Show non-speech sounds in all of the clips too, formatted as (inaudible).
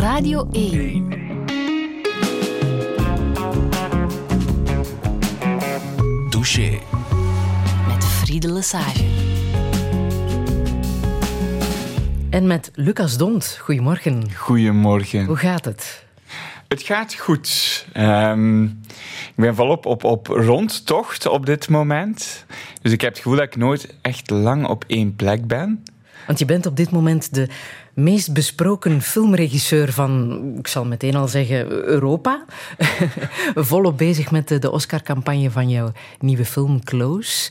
Radio 1. Douche. Met Friede Lesage. En met Lucas Dont. Goedemorgen. Goedemorgen. Hoe gaat het? Het gaat goed. Ehm, ik ben volop op, op rondtocht op dit moment. Dus ik heb het gevoel dat ik nooit echt lang op één plek ben. Want je bent op dit moment de meest besproken filmregisseur van, ik zal meteen al zeggen, Europa. (laughs) Volop bezig met de, Oscar-campagne van jouw nieuwe film Close.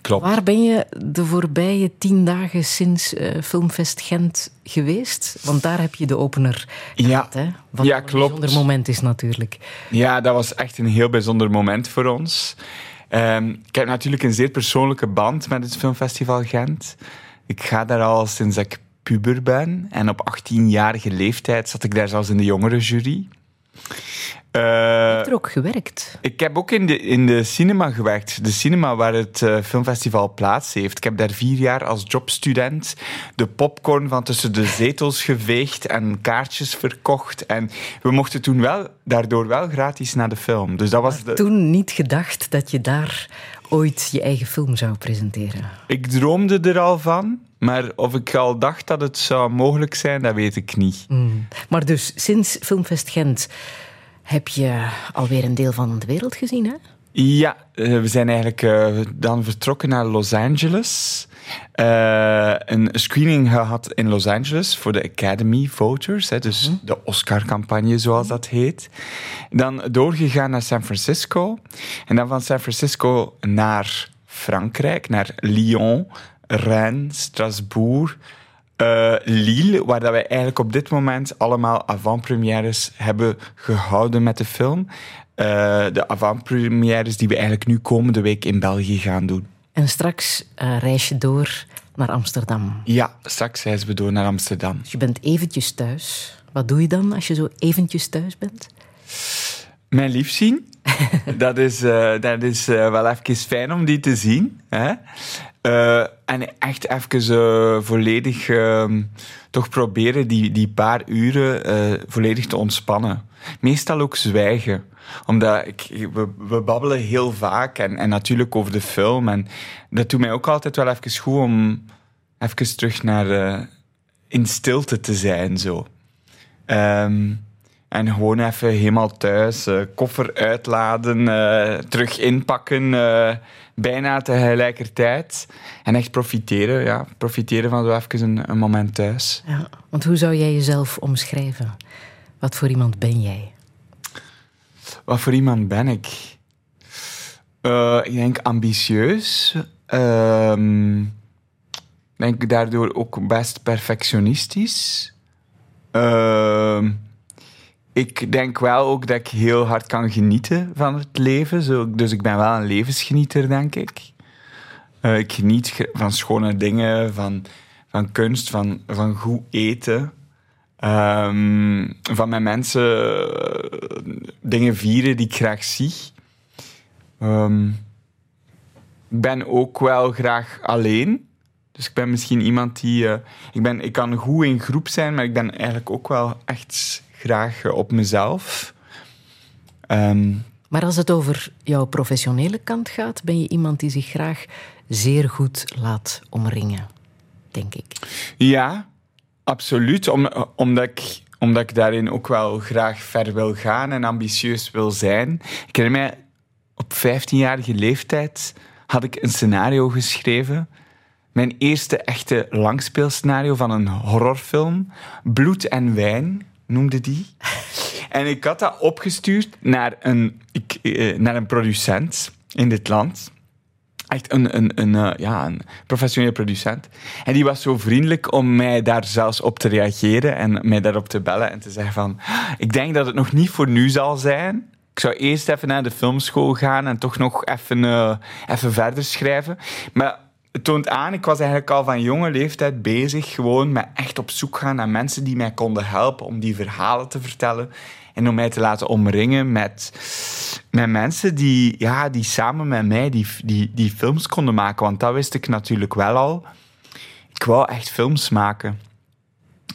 Klopt. Waar ben je de voorbije tien dagen sinds uh, Filmfest Gent geweest? Want daar heb je de opener gehad, ja. hè? Wat ja, een klopt. bijzonder moment is natuurlijk. Ja, dat was echt een heel bijzonder moment voor ons. Um, ik heb natuurlijk een zeer persoonlijke band met het Filmfestival Gent. Ik ga daar al sinds ik puber ben. En op 18-jarige leeftijd zat ik daar zelfs in de jongerenjury. Uh, je hebt er ook gewerkt. Ik heb ook in de, in de cinema gewerkt. De cinema waar het uh, filmfestival plaats heeft. Ik heb daar vier jaar als jobstudent de popcorn van tussen de zetels geveegd en kaartjes verkocht. En we mochten toen wel, daardoor wel gratis naar de film. Dus dat was de... toen niet gedacht dat je daar ooit je eigen film zou presenteren? Ik droomde er al van. Maar of ik al dacht dat het zou mogelijk zijn, dat weet ik niet. Mm. Maar dus sinds Filmfest Gent heb je alweer een deel van de wereld gezien, hè? Ja, we zijn eigenlijk uh, dan vertrokken naar Los Angeles. Uh, een screening gehad in Los Angeles voor de Academy Voters, hè, dus -hmm. de Oscar-campagne zoals dat heet. Dan doorgegaan naar San Francisco. En dan van San Francisco naar Frankrijk, naar Lyon, Rennes, Strasbourg, uh, Lille, waar dat wij eigenlijk op dit moment allemaal avant-premières hebben gehouden met de film. Uh, de avant-premières die we eigenlijk nu komende week in België gaan doen. En straks uh, reis je door naar Amsterdam. Ja, straks reizen we door naar Amsterdam. Dus je bent eventjes thuis. Wat doe je dan als je zo eventjes thuis bent? Mijn lief zien. (laughs) dat is, uh, dat is uh, wel even fijn om die te zien. Hè? Uh, en echt even volledig ehm, toch proberen die, die paar uren volledig te ontspannen. Meestal ook zwijgen. Omdat ik, we, we babbelen heel vaak en, en natuurlijk over de film. En dat doet mij ook altijd wel even goed om even terug naar in stilte te zijn. Zo. Um, en gewoon even helemaal thuis, uh, koffer uitladen, uh, terug inpakken, uh, bijna tegelijkertijd. En echt profiteren, ja. Profiteren van zo even een, een moment thuis. Ja, want hoe zou jij jezelf omschrijven? Wat voor iemand ben jij? Wat voor iemand ben ik? ik denk ambitieus. Ehm, ik denk daardoor ook best perfectionistisch. Ehm ik denk wel ook dat ik heel hard kan genieten van het leven. Zo, dus ik ben wel een levensgenieter, denk ik. Uh, ik geniet van schone dingen, van, van kunst, van, van goed eten. Um, van met mensen uh, dingen vieren die ik graag zie. Ik ben ook wel graag alleen. Dus ik ben misschien iemand die... Uh, ik, ben, ik kan goed in groep zijn, maar ik ben eigenlijk ook wel echt graag op mezelf. Um, maar als het over jouw professionele kant gaat, ben je iemand die zich graag zeer goed laat omringen, denk ik. Ja, absoluut. Om, omdat, ik, omdat ik daarin ook wel graag ver wil gaan en ambitieus wil zijn. Ik herinner mij, op 15-jarige leeftijd had ik een scenario geschreven. Mijn eerste echte langspeelscenario van een horrorfilm. Bloed en wijn noemde die. En ik had dat opgestuurd naar een, ik, eh, naar een producent in dit land. Echt een, een, een, uh, ja, een professioneel producent. En die was zo vriendelijk om mij daar zelfs op te reageren en mij daarop te bellen en te zeggen van... Ik denk dat het nog niet voor nu zal zijn. Ik zou eerst even naar de filmschool gaan en toch nog even, uh, even verder schrijven. Maar het toont aan, ik was eigenlijk al van jonge leeftijd bezig gewoon met echt op zoek gaan naar mensen die mij konden helpen om die verhalen te vertellen en om mij te laten omringen met, met mensen die, ja, die samen met mij die, die, die films konden maken. Want dat wist ik natuurlijk wel al. Ik wou echt films maken.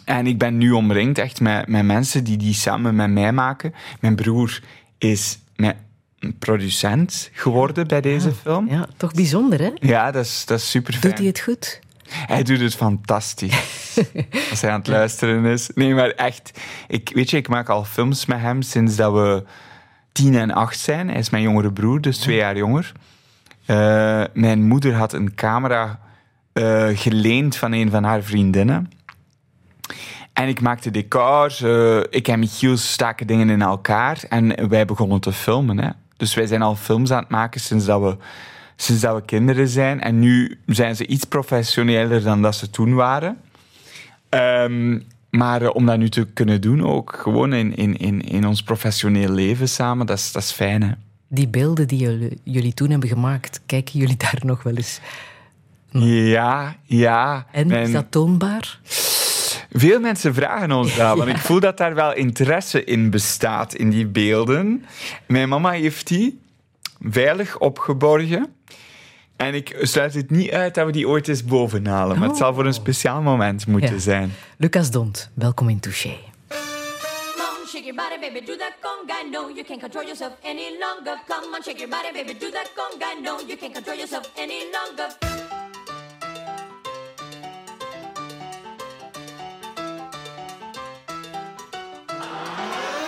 En ik ben nu omringd echt met, met mensen die die samen met mij maken. Mijn broer is producent geworden bij deze film. Ja, toch bijzonder, hè? Ja, dat is, dat is super fijn. Doet hij het goed? Hij doet het fantastisch. (laughs) Als hij aan het luisteren is. Nee, maar echt. Ik, weet je, ik maak al films met hem sinds dat we tien en acht zijn. Hij is mijn jongere broer, dus twee jaar jonger. Uh, mijn moeder had een camera uh, geleend van een van haar vriendinnen. En ik maakte decors. Uh, ik en Michiel staken dingen in elkaar. En wij begonnen te filmen. Hè. Dus wij zijn al films aan het maken sinds dat we sinds dat we kinderen zijn. En nu zijn ze iets professioneler dan dat ze toen waren. Um, maar uh, om dat nu te kunnen doen, ook gewoon in, in, in, in ons professioneel leven samen, dat is, dat is fijn. Hè? Die beelden die jullie, jullie toen hebben gemaakt, kijken jullie daar nog wel eens? Ja, ja. En is dat toonbaar? Veel mensen vragen ons dat, want ik (laughs) voel dat daar wel interesse in bestaat, in die beelden. Mijn mama heeft die veilig opgeborgen. En ik sluit het niet uit dat we die ooit eens bovenhalen. Maar het zal voor een speciaal moment moeten ja. zijn. Lucas Dont, welkom in Touché. Shake your body, baby, do that conga. No, you can't control yourself any longer. Come on, shake your body, baby, do that conga. No, you can't control yourself any longer. Shake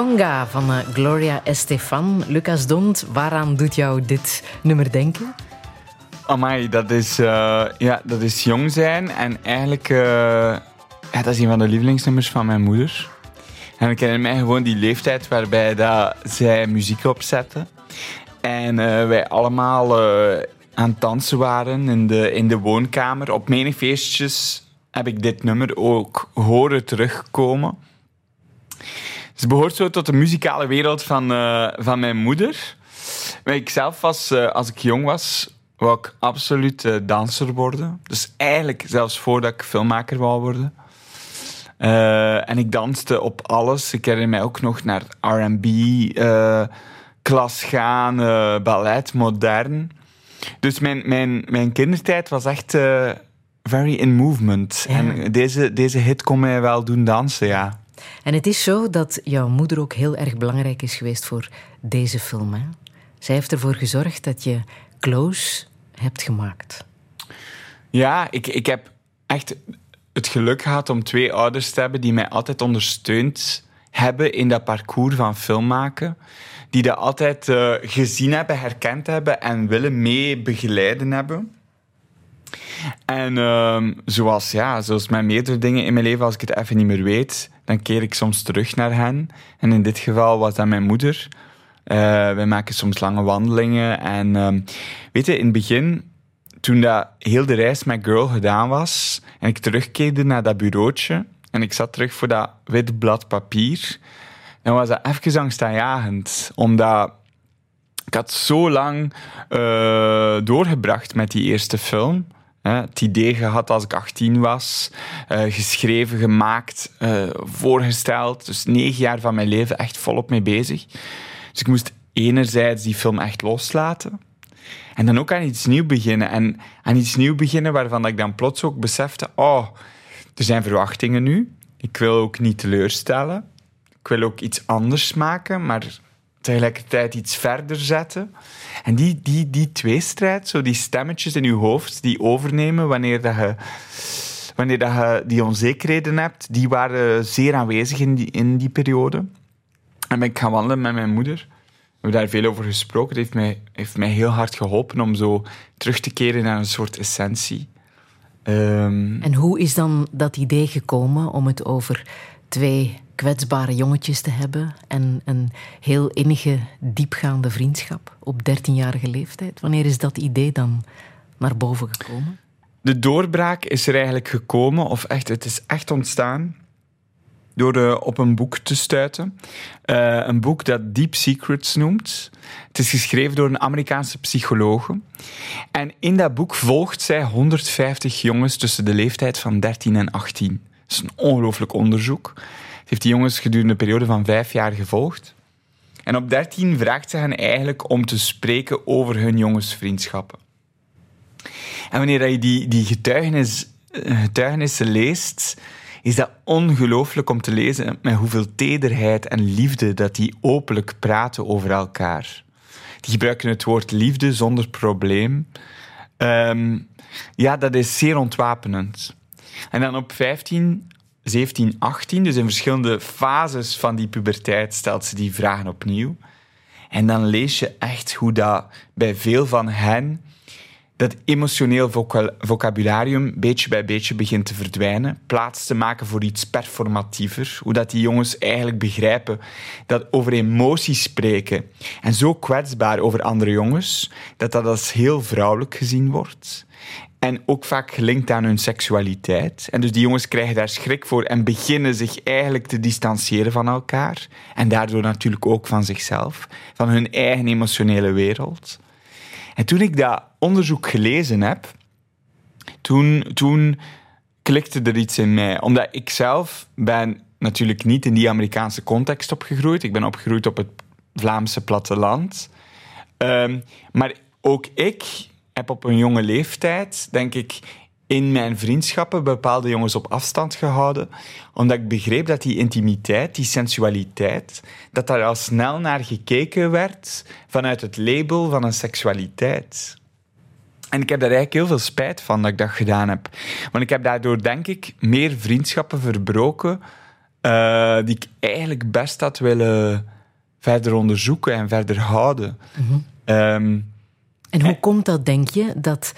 Conga van uh, Gloria Estefan. Lucas Dont, waaraan doet jou dit nummer denken? Amai, dat is, uh, ja, dat is jong zijn. En eigenlijk, uh, ja, dat is een van de lievelingsnummers van mijn moeder. En ik herinner mij gewoon die leeftijd waarbij dat zij muziek opzette. En wij allemaal aan het dansen waren in de, in de woonkamer. Op menig feestjes heb ik dit nummer ook horen terugkomen. Ze behoort zo tot de muzikale wereld van, uh, van mijn moeder. Maar ik zelf was, uh, als ik jong was, wou ik absoluut uh, danser worden. Dus eigenlijk zelfs voordat ik filmmaker wou worden. en ik danste op alles. Ik herinner mij ook nog naar R&B, klas gaan, ballet, modern. Dus mijn, mijn, mijn kindertijd was echt very in movement. En deze, deze hit kon mij wel doen dansen, ja. En het is zo dat jouw moeder ook heel erg belangrijk is geweest voor deze film. Hè? Zij heeft ervoor gezorgd dat je Close hebt gemaakt. Ja, ik, ik heb echt het geluk gehad om twee ouders te hebben die mij altijd ondersteund hebben in dat parcours van filmmaken. Die dat altijd eh, gezien hebben, herkend hebben en willen mee begeleiden hebben. En ehm, zoals, ja, zoals met meerdere dingen in mijn leven, als ik het even niet meer weet, dan keer ik soms terug naar hen. En in dit geval was dat mijn moeder. Uh, wij maken soms lange wandelingen. En ehm, weet je, in het begin, toen dat heel de reis met Girl gedaan was, en ik terugkeerde naar dat bureautje, en ik zat terug voor dat wit blad papier, dan was dat even angstaanjagend. Omdat ik had zo lang uh, doorgebracht met die eerste film. Het idee gehad als ik 18 was, uh, geschreven, gemaakt, uh, voorgesteld. Dus negen jaar van mijn leven echt volop mee bezig. Dus ik moest enerzijds die film echt loslaten. En dan ook aan iets nieuws beginnen. En aan iets nieuws beginnen waarvan ik dan plots ook besefte... Oh, er zijn verwachtingen nu. Ik wil ook niet teleurstellen. Ik wil ook iets anders maken, maar tegelijkertijd iets verder zetten. En die, die, die tweestrijd, zo die stemmetjes in je hoofd die overnemen wanneer, dat je, wanneer dat je die onzekerheden hebt, die waren zeer aanwezig in die, in die periode. En ben ik gaan wandelen met mijn moeder. We hebben daar veel over gesproken. Het heeft mij, heeft mij heel hard geholpen om zo terug te keren naar een soort essentie. Um, en hoe is dan dat idee gekomen om het over twee kwetsbare jongetjes te hebben en een heel innige, diepgaande vriendschap op 13-jarige leeftijd? Wanneer is dat idee dan naar boven gekomen? De doorbraak is er eigenlijk gekomen, of echt, het is echt ontstaan door uh, op een boek te stuiten. Uh, een boek dat Deep Secrets noemt. Het is geschreven door een Amerikaanse psycholoog. En in dat boek volgt zij 150 jongens tussen de leeftijd van 13 en 18. Dat is een ongelooflijk onderzoek. Heeft die jongens gedurende een periode van vijf jaar gevolgd. En op 13 vraagt ze hen eigenlijk om te spreken over hun jongensvriendschappen. En wanneer je die, die getuigenis, getuigenissen leest, is dat ongelooflijk om te lezen met hoeveel tederheid en liefde dat die openlijk praten over elkaar. Die gebruiken het woord liefde zonder probleem. Um, ja, dat is zeer ontwapenend. En dan op 15, 17, 18, dus in verschillende fases van die puberteit, stelt ze die vragen opnieuw. En dan lees je echt hoe dat bij veel van hen dat emotioneel vocabularium beetje bij beetje begint te verdwijnen, plaats te maken voor iets performatiever, hoe dat die jongens eigenlijk begrijpen dat over emoties spreken en zo kwetsbaar over andere jongens, dat dat als heel vrouwelijk gezien wordt. En ook vaak gelinkt aan hun seksualiteit. En dus die jongens krijgen daar schrik voor en beginnen zich eigenlijk te distancieren van elkaar. En daardoor natuurlijk ook van zichzelf, van hun eigen emotionele wereld. En toen ik dat onderzoek gelezen heb, toen, toen klikte er iets in mij. Omdat ik zelf ben natuurlijk niet in die Amerikaanse context opgegroeid. Ik ben opgegroeid op het Vlaamse platteland. Um, maar ook ik heb op een jonge leeftijd, denk ik, in mijn vriendschappen bepaalde jongens op afstand gehouden, omdat ik begreep dat die intimiteit, die sensualiteit, dat daar al snel naar gekeken werd vanuit het label van een seksualiteit. En ik heb daar eigenlijk heel veel spijt van dat ik dat gedaan heb. Want ik heb daardoor, denk ik, meer vriendschappen verbroken uh, die ik eigenlijk best had willen verder onderzoeken en verder houden. Mm um, en hoe komt dat, denk je, dat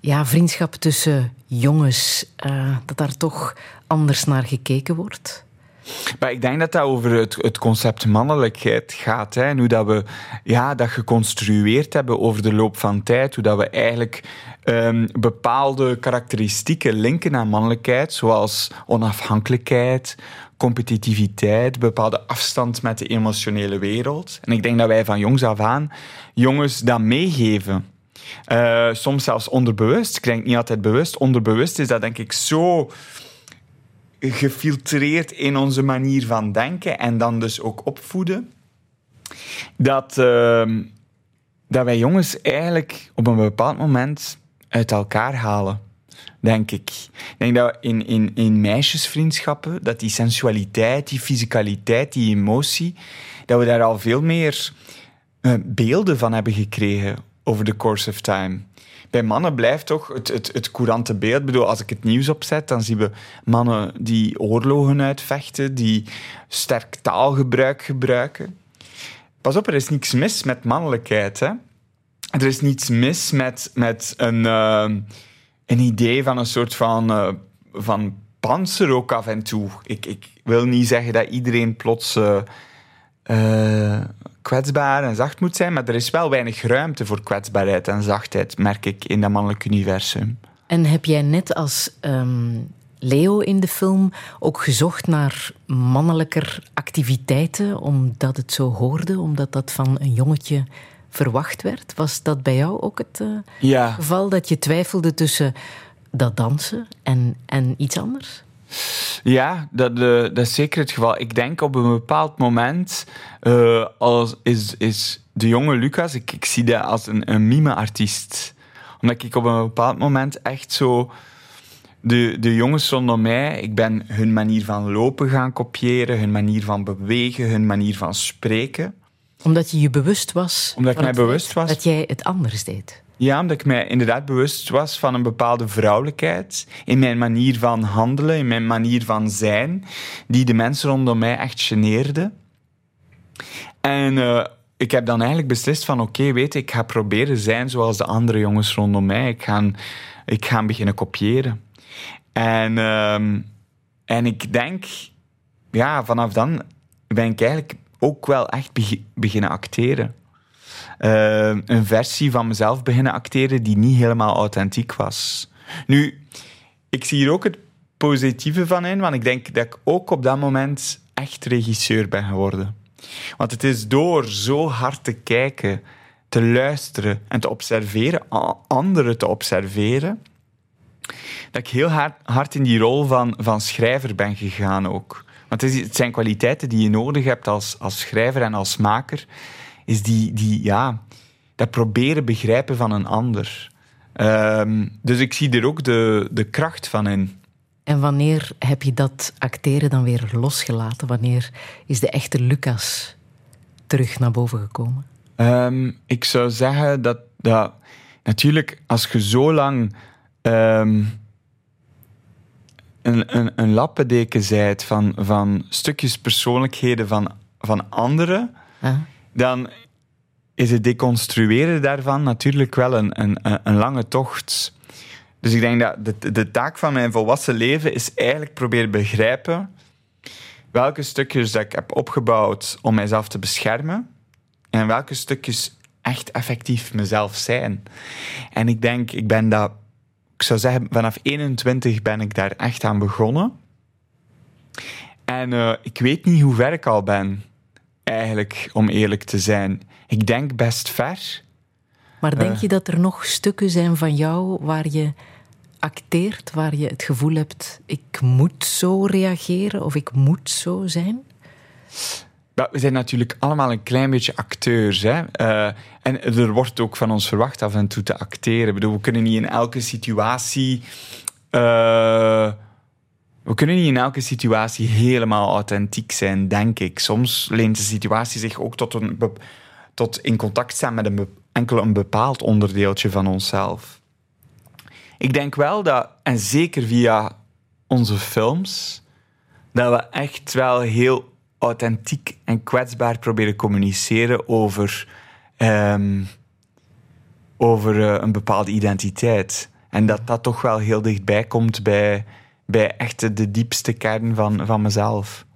ja, vriendschap tussen jongens, uh, dat daar toch anders naar gekeken wordt? Maar ik denk dat dat over het, het concept mannelijkheid gaat. Hè, en hoe dat we ja, dat geconstrueerd hebben over de loop van tijd. Hoe dat we eigenlijk um, bepaalde karakteristieken linken aan mannelijkheid, zoals onafhankelijkheid, competitiviteit, bepaalde afstand met de emotionele wereld. En ik denk dat wij van jongs af aan jongens dat meegeven. Uh, soms zelfs onderbewust. Ik denk niet altijd bewust. Onderbewust is dat denk ik zo gefiltreerd in onze manier van denken en dan dus ook opvoeden. Dat, uh, dat wij jongens eigenlijk op een bepaald moment uit elkaar halen. Denk ik. Ik denk dat in, in, in meisjesvriendschappen, dat die sensualiteit, die fysicaliteit, die emotie, dat we daar al veel meer eh, beelden van hebben gekregen over the course of time. Bij mannen blijft toch het, het, het courante beeld. Ik bedoel, als ik het nieuws opzet, dan zien we mannen die oorlogen uitvechten, die sterk taalgebruik gebruiken. Pas op, er is niets mis met mannelijkheid. Hè? Er is niets mis met, met een, eh, een idee van een soort van, uh, van panzer ook af en toe. Ik, ik wil niet zeggen dat iedereen plots uh, kwetsbaar en zacht moet zijn, maar er is wel weinig ruimte voor kwetsbaarheid en zachtheid, merk ik, in dat mannelijk universum. En heb jij net als um, Leo in de film ook gezocht naar mannelijker activiteiten, omdat het zo hoorde, omdat dat van een jongetje verwacht werd? Was dat bij jou ook het uh, ja. geval dat je twijfelde tussen dat dansen en, en iets anders? Ja, dat, uh, dat is zeker het geval. Ik denk op een bepaald moment uh, als is, is de jonge Lucas, ik, ik zie dat als een, een mime-artiest. Omdat ik op een bepaald moment echt zo... De, de jongens rondom mij, ik ben hun manier van lopen gaan kopiëren, hun manier van bewegen, hun manier van spreken. Omdat je je bewust was... Omdat ik mij bewust was... Dat jij het anders deed. Ja, omdat ik mij inderdaad bewust was van een bepaalde vrouwelijkheid in mijn manier van handelen, in mijn manier van zijn, die de mensen rondom mij echt geneerde. En uh, ik heb dan eigenlijk beslist van oké, okay, weet ik ga proberen zijn zoals de andere jongens rondom mij. Ik ga, ik ga beginnen kopiëren. En, uh, en ik denk, ja, vanaf dan ben ik eigenlijk ook wel echt beginnen acteren uh, een versie van mezelf beginnen acteren die niet helemaal authentiek was. Nu, ik zie hier ook het positieve van in, want ik denk dat ik ook op dat moment echt regisseur ben geworden. Want het is door zo hard te kijken, te luisteren en te observeren, anderen te observeren, dat ik heel hard, hard in die rol van, van schrijver ben gegaan ook. Want het, is, het zijn kwaliteiten die je nodig hebt als, als schrijver en als maker is die, die ja, dat proberen begrijpen van een ander. Um, dus ik zie er ook de, de kracht van in. En wanneer heb je dat acteren dan weer losgelaten? Wanneer is de echte Lucas terug naar boven gekomen? Um, ik zou zeggen dat, dat natuurlijk als je zo lang um, een, een, een lappendeken zijt van, van stukjes persoonlijkheden van, van anderen, dan is het deconstrueren daarvan natuurlijk wel een, een, een lange tocht. Dus ik denk dat de, de taak van mijn volwassen leven is eigenlijk proberen begrijpen welke stukjes dat ik heb opgebouwd om mijzelf te beschermen en welke stukjes echt effectief mezelf zijn. En ik denk, ik ben dat, ik zou zeggen, vanaf 21 ben ik daar echt aan begonnen. En uh, ik weet niet hoe ver ik al ben eigenlijk, om eerlijk te zijn. Ik denk best ver. Maar denk uh, je dat er nog stukken zijn van jou waar je acteert, waar je het gevoel hebt: ik moet zo reageren of ik moet zo zijn? We zijn natuurlijk allemaal een klein beetje acteurs. Hè? Uh, en er wordt ook van ons verwacht af en toe te acteren. Ik bedoel, we kunnen niet in elke situatie. Uh, we kunnen niet in elke situatie helemaal authentiek zijn, denk ik. Soms leent de situatie zich ook tot, een, tot in contact staan met een enkel een bepaald onderdeeltje van onszelf. Ik denk wel dat, en zeker via onze films, dat we echt wel heel authentiek en kwetsbaar proberen communiceren over, um, over uh, een bepaalde identiteit. En dat dat toch wel heel dichtbij komt bij bij echt de diepste kern van, van mezelf.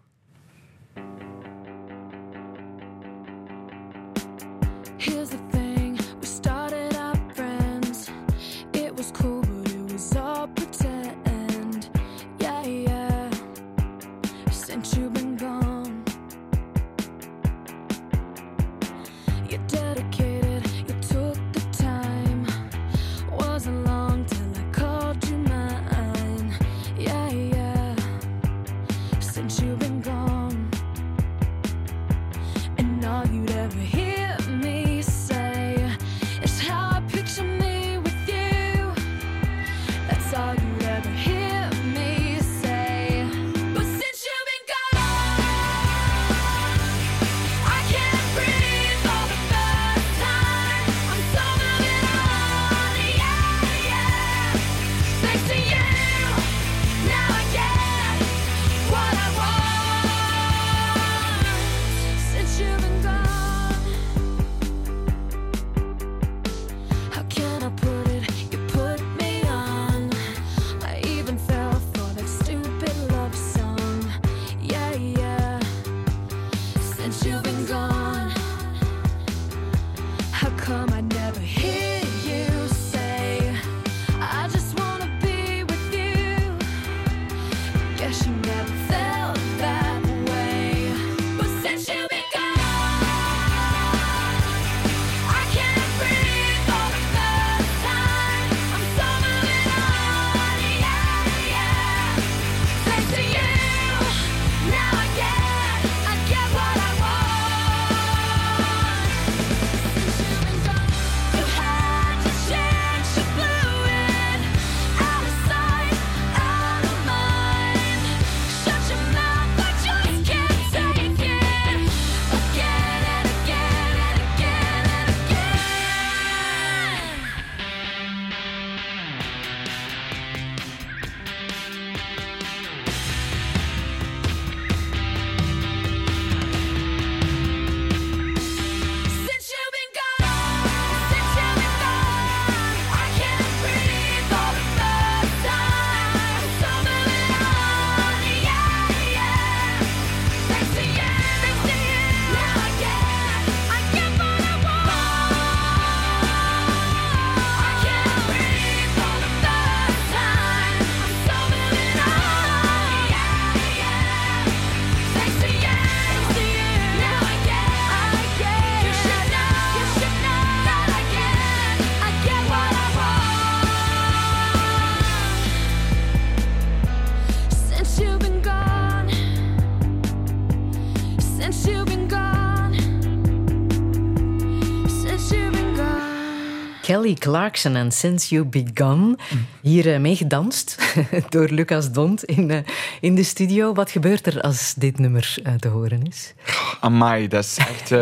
Kelly Clarkson en Since You Begun. Hier uh, meegedanst (laughs) door Lucas Dont in, uh, in de studio. Wat gebeurt er als dit nummer uh, te horen is? Amai, dat is echt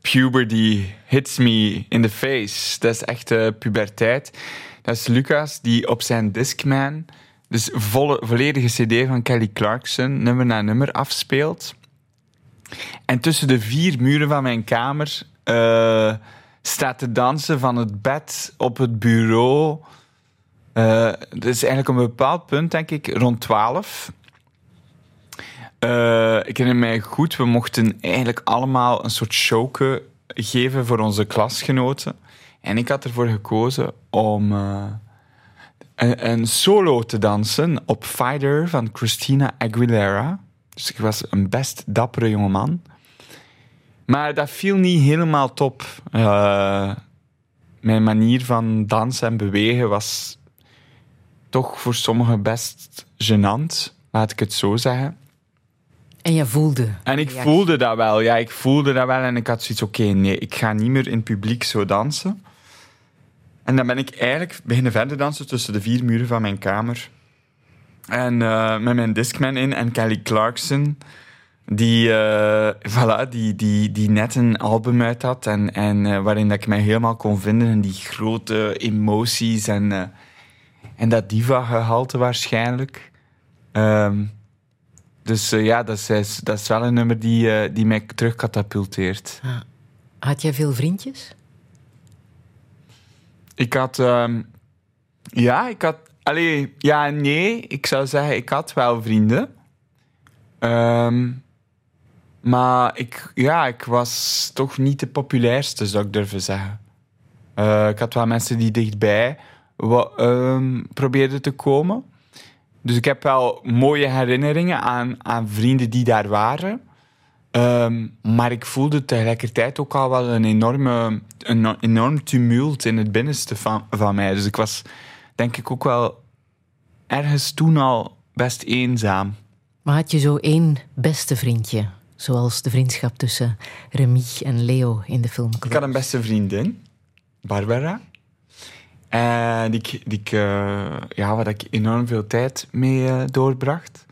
puberty hits me in the face. Dat is echt puberteit. Dat is Lucas die op zijn Discman... Dus volle, volledige cd van Kelly Clarkson, nummer na nummer, afspeelt. En tussen de vier muren van mijn kamer staat te dansen van het bed op het bureau. Uh, dat is eigenlijk een bepaald punt, denk ik, rond 12. Uh, ik herinner mij goed, we mochten eigenlijk allemaal een soort showke geven voor onze klasgenoten. En ik had ervoor gekozen om een, een, solo te dansen op Fighter van Christina Aguilera. Dus ik was een best dappere jongeman. Maar dat viel niet helemaal top. Uh, mijn manier van dansen en bewegen was toch voor sommigen best gênant, laat ik het zo zeggen. En je voelde? En ik voelde dat wel, ja, ik voelde dat wel. En ik had zoiets, oké, nee, ik ga niet meer in publiek zo dansen. En dan ben ik eigenlijk beginnen verder dansen tussen de vier muren van mijn kamer. En uh, met mijn Discman in en Kelly Clarkson, die, uh, (laughs) voilà, die, die, die net een album uit had. En, en uh, waarin dat ik mij helemaal kon vinden in die grote emoties en, en dat diva-gehalte waarschijnlijk. Um, dus ja, dat is, dat is wel een nummer die, die mij terugkatapulteert. Ja. Had jij veel vriendjes? Ik had. Um, ja, ik had. Allee, ja nee. Ik zou zeggen, ik had wel vrienden. Um, maar ik, ja, ik was toch niet de populairste, zou ik durven zeggen. Uh, ik had wel mensen die dichtbij um, probeerden te komen. Dus ik heb wel mooie herinneringen aan, aan vrienden die daar waren. Um, maar ik voelde tegelijkertijd ook al wel een, enorme, een enorm tumult in het binnenste van, van mij. Dus ik was denk ik ook wel ergens toen al best eenzaam. Maar had je zo één beste vriendje? Zoals de vriendschap tussen Remy en Leo in de film. Ik had een beste vriendin, Barbara. En die, die, uh, ja, waar ik enorm veel tijd mee uh, doorbracht.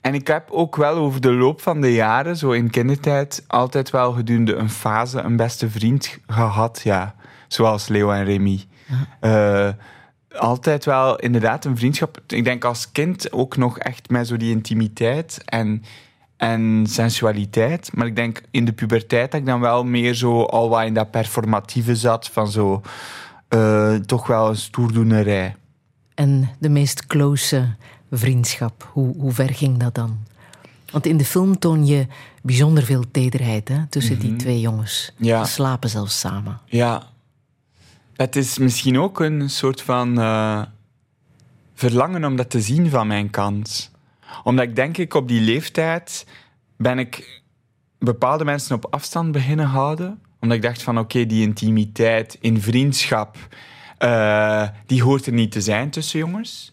En ik heb ook wel over de loop van de jaren, zo in kindertijd, altijd wel gedurende een fase een beste vriend gehad. Ja, zoals Leo en Remy. Uh, altijd wel inderdaad een vriendschap. Ik denk als kind ook nog echt met zo die intimiteit en, en sensualiteit. Maar ik denk in de puberteit dat ik dan wel meer zo al wat in dat performatieve zat van zo uh, toch wel een stoerdoenerij. En de meest close vriendschap? Hoe, hoe ver ging dat dan? Want in de film toon je bijzonder veel tederheid hè, tussen die mhm. twee jongens. Ja. Ze slapen zelfs samen. Ja. Het is misschien ook een soort van uh, verlangen om dat te zien van mijn kant. Omdat ik denk ik op die leeftijd ben ik bepaalde mensen op afstand beginnen houden. Omdat ik dacht van oké, die intimiteit in vriendschap, uh, die hoort er niet te zijn tussen jongens.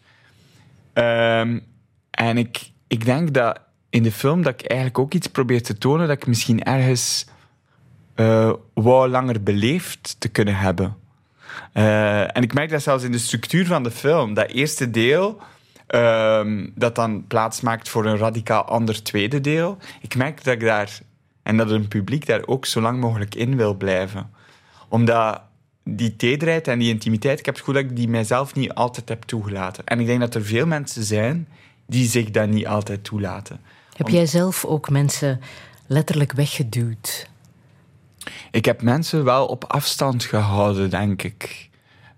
Um, en ik, ik denk dat in de film dat ik eigenlijk ook iets probeer te tonen dat ik misschien ergens uh, wou langer beleefd te kunnen hebben. Uh, en ik merk dat zelfs in de structuur van de film. Dat eerste deel, um, dat dan plaats maakt voor een radicaal ander tweede deel. Ik merk dat ik daar, en dat een publiek daar ook zo lang mogelijk in wil blijven. Omdat die tederheid en die intimiteit, ik heb het gevoel dat ik die mijzelf niet altijd heb toegelaten. En ik denk dat er veel mensen zijn die zich dat niet altijd toelaten. Heb jij zelf ook mensen letterlijk weggeduwd? Ik heb mensen wel op afstand gehouden, denk ik.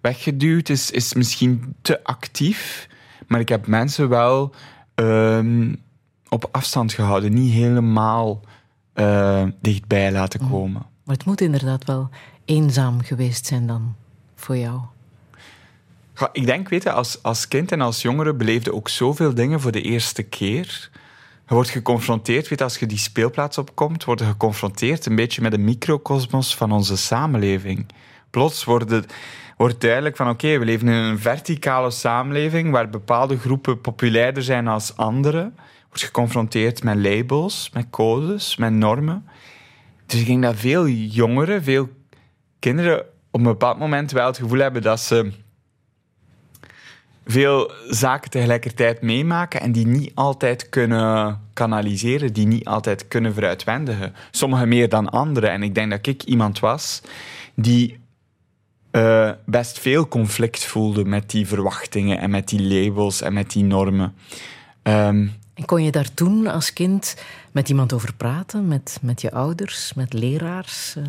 Weggeduwd is, is misschien te actief, maar ik heb mensen wel um, op afstand gehouden, niet helemaal uh, dichtbij laten mm. komen. Maar het moet inderdaad wel eenzaam geweest zijn dan voor jou? ik denk, weet je, als, als kind en als jongere beleefde ook zoveel dingen voor de eerste keer. Je wordt geconfronteerd, weet je, als je die speelplaats opkomt, word je geconfronteerd een beetje met de microcosmos van onze samenleving. Plots wordt het, wordt duidelijk van oké, we leven in een verticale samenleving waar bepaalde groepen populairder zijn als andere. Wordt geconfronteerd met labels, met codes, met normen. Dus ik denk dat veel jongeren, veel kinderen op een bepaald moment wel het gevoel hebben dat ze veel zaken tegelijkertijd meemaken en die niet altijd kunnen kanaliseren, die niet altijd kunnen vooruitwendigen. Sommigen meer dan anderen. En ik denk dat ik iemand was die eh, best veel conflict voelde met die verwachtingen en met die labels en met die normen. Ehm, En kon je daar toen als kind met iemand over praten? Met, met je ouders, met leraars? Eh,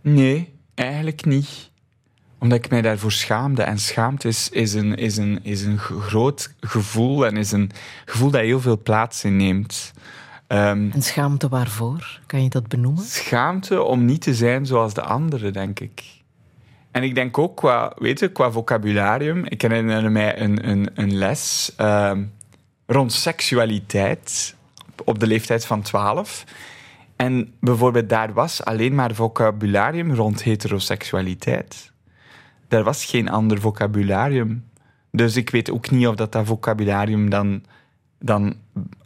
nee, eigenlijk niet. Omdat ik mij daarvoor schaamde. En schaamte is, is, een, is, een, is een groot gevoel en is een gevoel dat heel veel plaats inneemt. Ehm, En schaamte waarvoor? Kan je dat benoemen? schaamte om niet te zijn zoals de anderen, denk ik. En ik denk ook qua, weet je, qua vocabularium. Ik herinner mij een, een, een les ehm, rond seksualiteit op de leeftijd van 12. En bijvoorbeeld daar was alleen maar vocabularium rond heteroseksualiteit. Er was geen ander vocabularium. Dus ik weet ook niet of dat, dat vocabularium dan, dan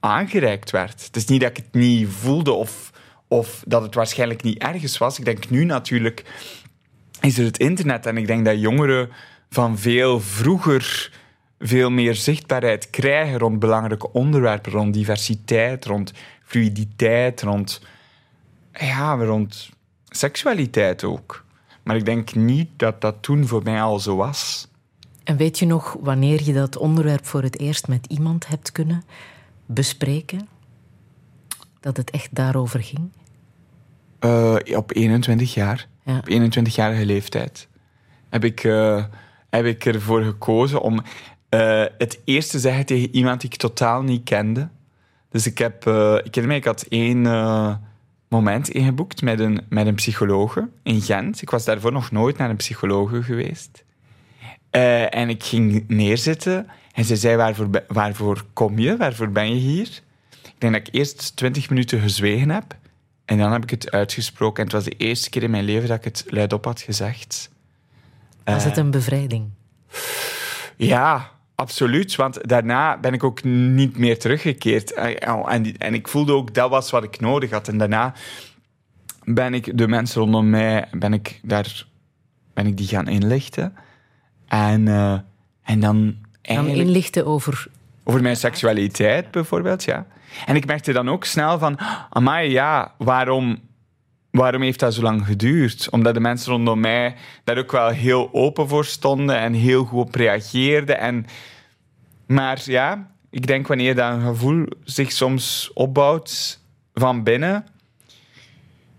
aangereikt werd. Het is niet dat ik het niet voelde of, of dat het waarschijnlijk niet ergens was. Ik denk nu natuurlijk is er het internet. En ik denk dat jongeren van veel vroeger veel meer zichtbaarheid krijgen rond belangrijke onderwerpen, rond diversiteit, rond fluiditeit, rond, ja, rond seksualiteit ook. Maar ik denk niet dat dat toen voor mij al zo was. En weet je nog wanneer je dat onderwerp voor het eerst met iemand hebt kunnen bespreken? Dat het echt daarover ging? Eh, op 21 jaar. Ja. Op 21-jarige leeftijd. Heb ik, eh, heb ik ervoor gekozen om eh, het eerst te zeggen tegen iemand die ik totaal niet kende. Dus ik heb... ik herinner me, ik had één moment ingeboekt met een, met een psychologe in Gent. Ik was daarvoor nog nooit naar een psychologe geweest. Eh, en ik ging neerzitten en ze zei, waarvoor, waarvoor kom je? Waarvoor ben je hier? Ik denk dat ik eerst twintig minuten gezwegen heb. En dan heb ik het uitgesproken. En het was de eerste keer in mijn leven dat ik het luidop had gezegd. Was Eh, het een bevrijding? Ja, absoluut. Want daarna ben ik ook niet meer teruggekeerd. Eh, En, die- en ik voelde ook dat was wat ik nodig had. En daarna ben ik de mensen rondom mij, ben ik daar, ben ik die gaan inlichten. En, eh, en dan Dan inlichten over... Over mijn seksualiteit bijvoorbeeld, ja. En ik merkte dan ook snel van, amai, ja, waarom, waarom heeft dat zo lang geduurd? Omdat de mensen rondom mij daar ook wel heel open voor stonden en heel goed op reageerden. En, maar ja, ik denk wanneer dat een gevoel zich soms opbouwt van binnen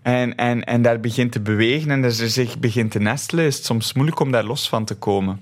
en, en, en daar begint te bewegen en er zich begint te nestelen, is het soms moeilijk om daar los van te komen.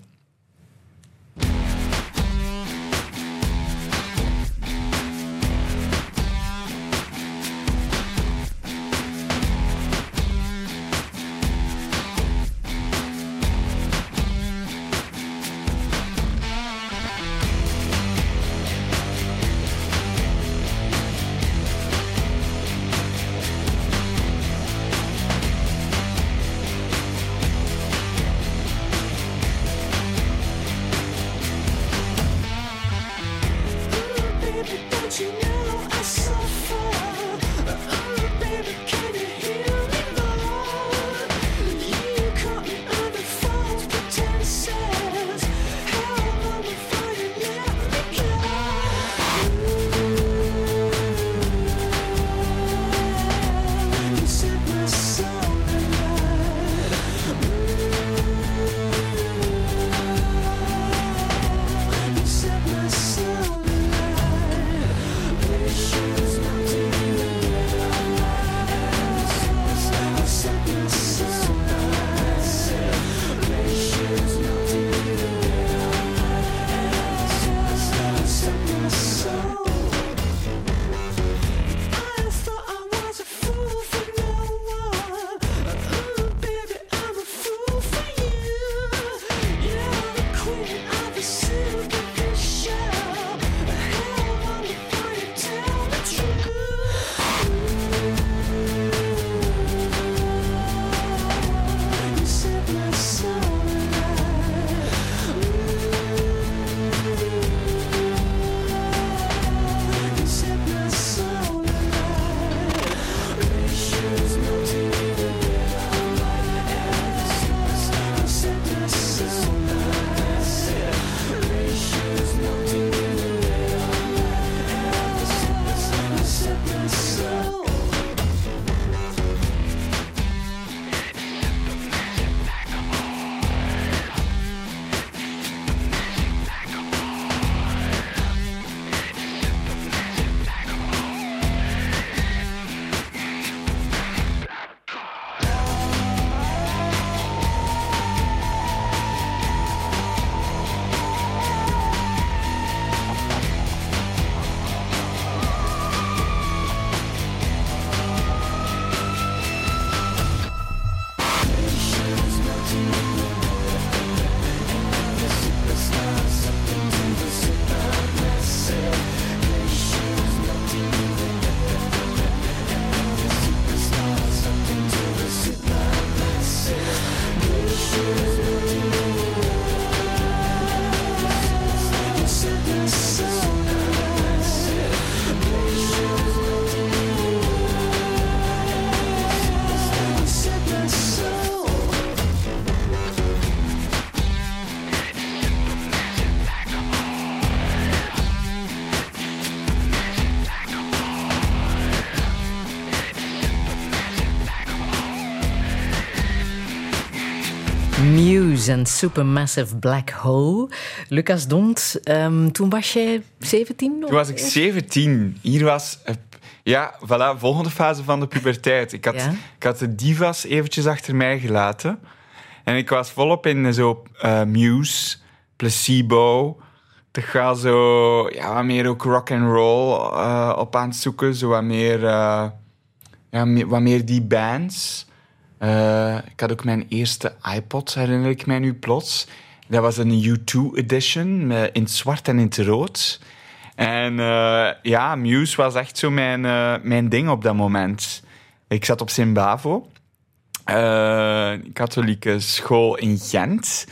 En Supermassive Black Hole. Lucas Dont, ehm, toen was jij 17? Toen was ik 17. Hier was... eh, Ja, voilà, volgende fase van de puberteit. Ik had, Ja? ik had de divas eventjes achter mij gelaten. En ik was volop in zo eh, Muse, Placebo. Toch wel zo... Ja, wat meer ook rock and roll eh, op aan het zoeken. Zo wat meer... eh, ja, wat meer die bands. Eh, ik had ook mijn eerste iPod, herinner ik mij nu plots. Dat was een U2 edition in het zwart en in het rood. En eh, ja, Muse was echt zo mijn, eh, mijn ding op dat moment. Ik zat op Sint-Bavo, eh, katholieke school in Gent.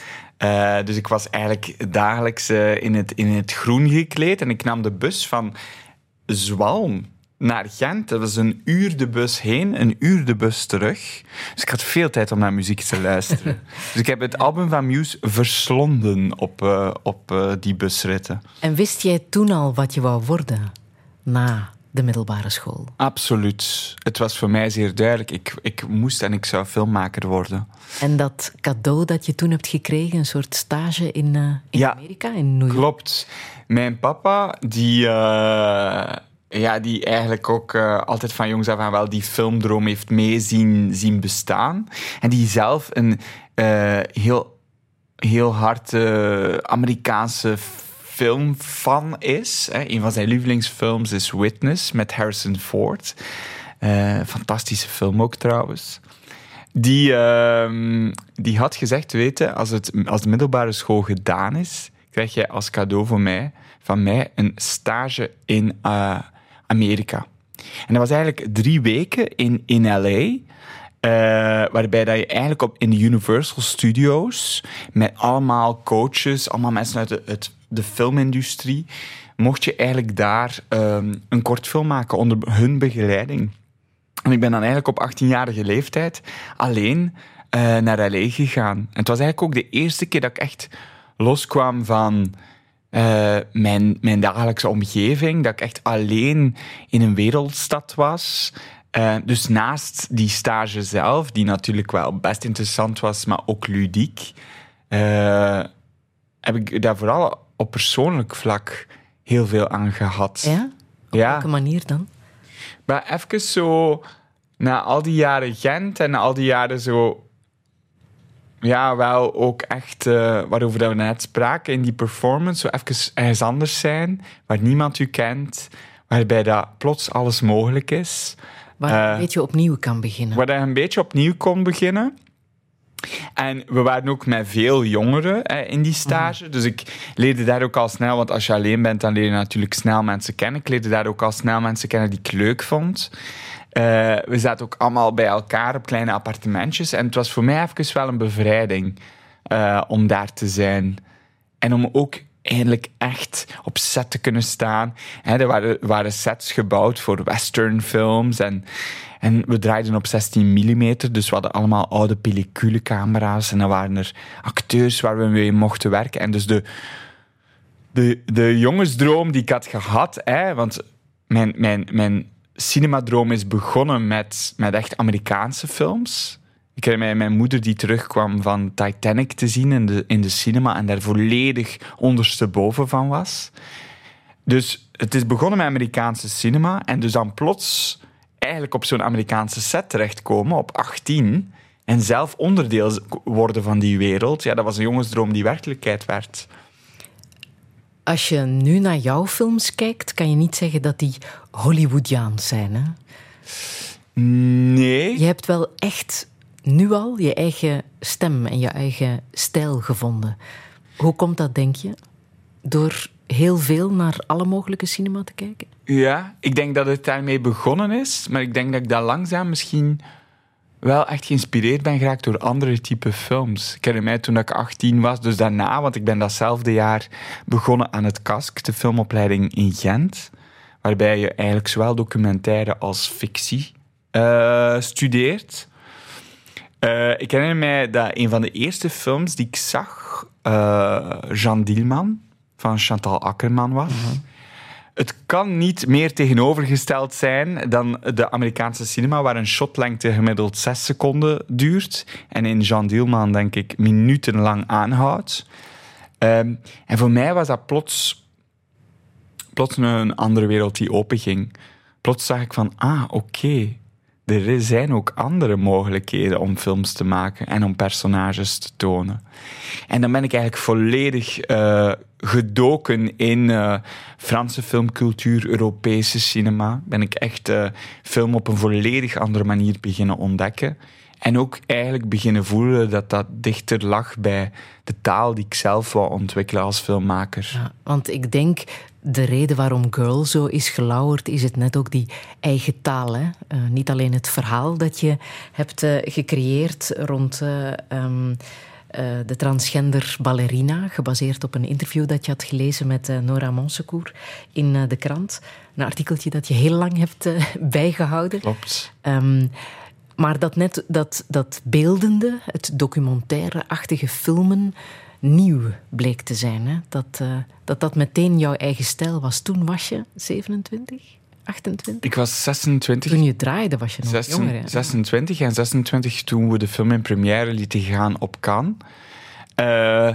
Dus ik was eigenlijk dagelijks in, het, in het groen gekleed. En ik nam de bus van Zwalm naar Gent. Dat was een uur de bus heen, een uur de bus terug. Dus ik had veel tijd om naar muziek te luisteren. (laughs) dus ik heb het album van Muse verslonden op, eh, op eh, die busritten. En wist jij toen al wat je wou worden na de middelbare school? Absoluut. Het was voor mij zeer duidelijk. Ik, ik moest en ik zou filmmaker worden. En dat cadeau dat je toen hebt gekregen, een soort stage in, eh, in Ja, Amerika, in New York. Klopt. Mijn papa, die, ja, die eigenlijk ook eh, altijd van jongs af aan wel die filmdroom heeft mee zien, zien bestaan. En die zelf een eh, heel, heel hard eh, Amerikaanse filmfan is. Hè. Een van zijn lievelingsfilms is Witness met Harrison Ford. Fantastische film ook trouwens. Die, ehm, die had gezegd, weten, als, het, als de middelbare school gedaan is, krijg jij als cadeau van mij, van mij een stage in Amerika. En dat was eigenlijk drie weken in, in L.A., eh, waarbij dat je eigenlijk op, in de Universal Studios met allemaal coaches, allemaal mensen uit de, filmindustrie, mocht je eigenlijk daar ehm, een kort film maken onder hun begeleiding. En ik ben dan eigenlijk op 18-jarige leeftijd alleen eh, naar L.A. gegaan. En het was eigenlijk ook de eerste keer dat ik echt loskwam van eh, mijn, mijn dagelijkse omgeving. Dat ik echt alleen in een wereldstad was. Eh, dus naast die stage zelf, die natuurlijk wel best interessant was, maar ook ludiek, eh, heb ik daar vooral op persoonlijk vlak heel veel aan gehad. Ja? Op Ja. welke manier dan? Maar even zo, na al die jaren Gent en na al die jaren zo, ja, wel ook echt, eh, waarover dat we net spraken in die performance, zo even ergens anders zijn, waar niemand u kent, waarbij dat plots alles mogelijk is, Waar je Eh, een beetje opnieuw kan beginnen. waar je een beetje opnieuw kon beginnen. En we waren ook met veel jongeren hè, in die stage. Dus ik leerde daar ook al snel, want als je alleen bent, dan leer je natuurlijk snel mensen kennen. Ik leerde daar ook al snel mensen kennen die ik leuk vond. Eh, we zaten ook allemaal bij elkaar op kleine appartementjes. En het was voor mij even wel een bevrijding eh, om daar te zijn. En om ook eindelijk echt op set te kunnen staan. Hè, er waren, waren sets gebouwd voor westernfilms. En, en we draaiden op 16 mm. Dus we hadden allemaal oude pelliculecamera's. En dan waren er acteurs waar we mee mochten werken. En dus de, de, de jongensdroom die ik had gehad. Hè, want mijn, mijn, mijn cinemadroom is begonnen met, met echt Amerikaanse films. Ik herinner mij mijn moeder die terugkwam van Titanic te zien in de, in de cinema en daar volledig ondersteboven van was. Dus het is begonnen met Amerikaanse cinema en dus dan plots eigenlijk op zo'n Amerikaanse set terechtkomen op 18 en zelf onderdeel worden van die wereld. Ja, dat was een jongensdroom die werkelijkheid werd. Als je nu naar jouw films kijkt, kan je niet zeggen dat die Hollywoodiaans zijn. Hè? Nee. Je hebt wel echt nu al je eigen stem en je eigen stijl gevonden. Hoe komt dat, denk je? Door heel veel naar alle mogelijke cinema te kijken? Ja, ik denk dat het daarmee begonnen is, maar ik denk dat ik dat langzaam misschien wel echt geïnspireerd ben geraakt door andere type films. Ik herinner mij toen ik 18 was, dus daarna, want ik ben datzelfde jaar begonnen aan het KASK, de filmopleiding in Gent, waarbij je eigenlijk zowel documentaire als fictie eh, studeert. Eh, ik herinner mij dat een van de eerste films die ik zag, eh, Jean Dielman van Chantal Akkerman was. Het kan niet meer tegenovergesteld zijn dan de Amerikaanse cinema, waar een shotlengte gemiddeld 6 seconden duurt. En in Jean Dielman, denk ik, minutenlang aanhoudt. Ehm, en voor mij was dat plots, plots een andere wereld die openging. Plots zag ik van, ah, oké. Er zijn ook andere mogelijkheden om films te maken en om personages te tonen. En dan ben ik eigenlijk volledig eh, gedoken in eh, Franse filmcultuur, Europese cinema. Ben ik echt uh, film op een volledig andere manier beginnen ontdekken. En ook eigenlijk beginnen voelen dat dat dichter lag bij de taal die ik zelf wou ontwikkelen als filmmaker. Want ik denk, de reden waarom Girl zo is gelauwerd, is het net ook die eigen taal. Hè? Uh, niet alleen het verhaal dat je hebt uh, gecreëerd rond uh, um, de transgender ballerina, gebaseerd op een interview dat je had gelezen met Nora Monsecourt in de krant. Een artikeltje dat je heel lang hebt bijgehouden. Klopt. Um, maar dat net dat, dat beeldende, het documentaire-achtige filmen nieuw bleek te zijn. Hè? Dat, uh, dat dat meteen jouw eigen stijl was. Toen was je 27, 28? Ik was 26. Toen je draaide was je nog 16, jonger. Hè? 26 en 26 toen we de film in première lieten gaan op Cannes. Uh,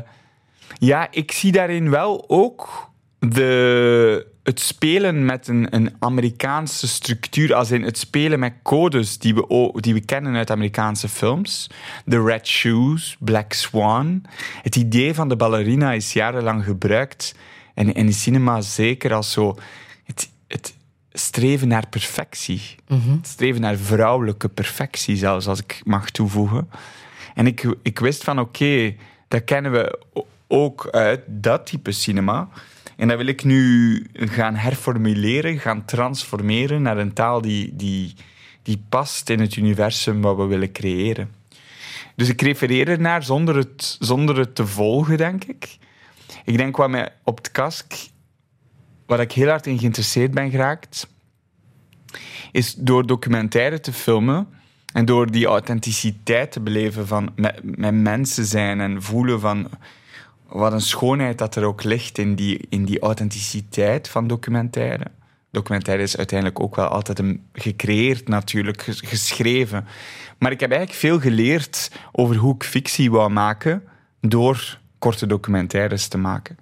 ja, ik zie daarin wel ook de het spelen met een, een Amerikaanse structuur, als in het spelen met codes die we, die we kennen uit Amerikaanse films. The Red Shoes, Black Swan. Het idee van de ballerina is jarenlang gebruikt, en in de cinema zeker als zo het, het streven naar perfectie. Mhm. Het streven naar vrouwelijke perfectie, zelfs als ik mag toevoegen. En ik, ik wist van oké, dat kennen we ook uit dat type cinema. En dat wil ik nu gaan herformuleren, gaan transformeren naar een taal die, die, die past in het universum wat we willen creëren. Dus ik refereer ernaar zonder het, zonder het te volgen, denk ik. Ik denk wat mij op het kask, waar ik heel hard in geïnteresseerd ben geraakt, is door documentaire te filmen en door die authenticiteit te beleven van met, met mensen zijn en voelen van wat een schoonheid dat er ook ligt in die, in die authenticiteit van documentaire. Documentaire is uiteindelijk ook wel altijd een, gecreëerd, natuurlijk, geschreven. Maar ik heb eigenlijk veel geleerd over hoe ik fictie wou maken door korte documentaires te maken.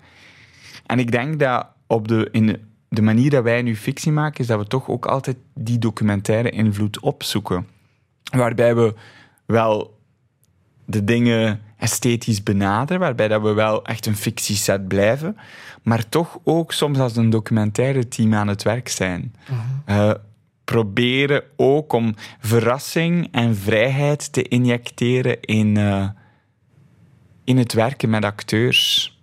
En ik denk dat op de, in de manier dat wij nu fictie maken, is dat we toch ook altijd die documentaire invloed opzoeken. Waarbij we wel de dingen esthetisch benaderen, waarbij dat we wel echt een fictieset blijven, maar toch ook soms als een documentaire team aan het werk zijn. Uh, proberen ook om verrassing en vrijheid te injecteren in, uh, in het werken met acteurs.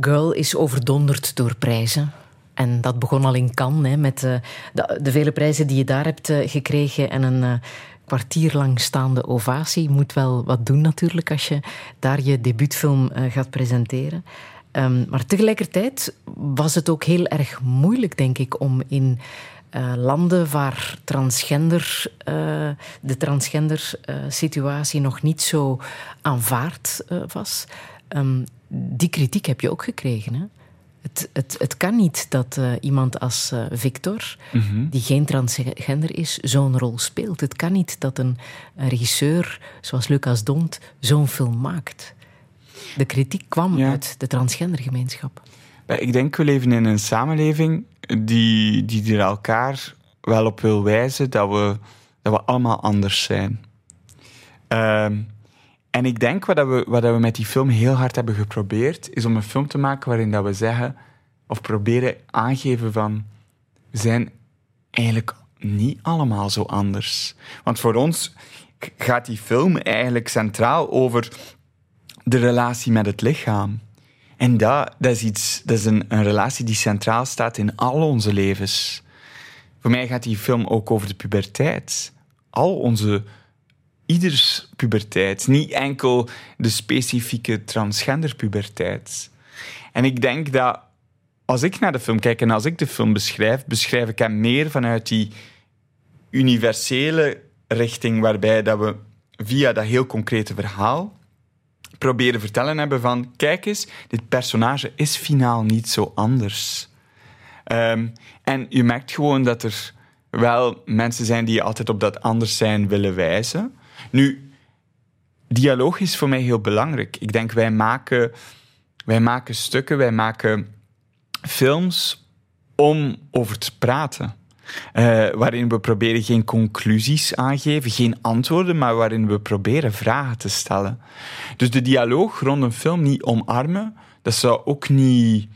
Girl is overdonderd door prijzen. En dat begon al in Cannes, hè, met uh, de, de, vele prijzen die je daar hebt gekregen en een kwartier lang staande ovatie. Je moet wel wat doen natuurlijk als je daar je debuutfilm gaat presenteren. Um, maar tegelijkertijd was het ook heel erg moeilijk, denk ik, om in landen waar transgender, de transgender situatie nog niet zo aanvaard was. Um, die kritiek heb je ook gekregen, hè? Het, het, het kan niet dat uh, iemand als uh, Victor, mm -hmm. die geen transgender is, zo'n rol speelt. Het kan niet dat een, een regisseur zoals Lucas Dont zo'n film maakt. De kritiek kwam ja. uit de transgendergemeenschap. Ik denk, we leven in een samenleving die, die er elkaar wel op wil wijzen dat we, dat we allemaal anders zijn. Uh, en ik denk wat, dat we, wat dat we met die film heel hard hebben geprobeerd, is om een film te maken waarin dat we zeggen, of proberen aangeven van, we zijn eigenlijk niet allemaal zo anders. Want voor ons gaat die film eigenlijk centraal over de relatie met het lichaam. En dat, dat is, iets, dat is een, een relatie die centraal staat in al onze levens. Voor mij gaat die film ook over de puberteit. Al onze ieders puberteit, niet enkel de specifieke transgender puberteit. En ik denk dat als ik naar de film kijk en als ik de film beschrijf, beschrijf ik hem meer vanuit die universele richting waarbij dat we via dat heel concrete verhaal proberen vertellen hebben van kijk eens, dit personage is finaal niet zo anders. Ehm, en je merkt gewoon dat er wel mensen zijn die altijd op dat anders zijn willen wijzen. Nu, dialoog is voor mij heel belangrijk. Ik denk, wij maken, wij maken stukken, wij maken films om over te praten. Eh, waarin we proberen geen conclusies aangeven, geen antwoorden, maar waarin we proberen vragen te stellen. Dus de dialoog rond een film niet omarmen, dat zou ook niet,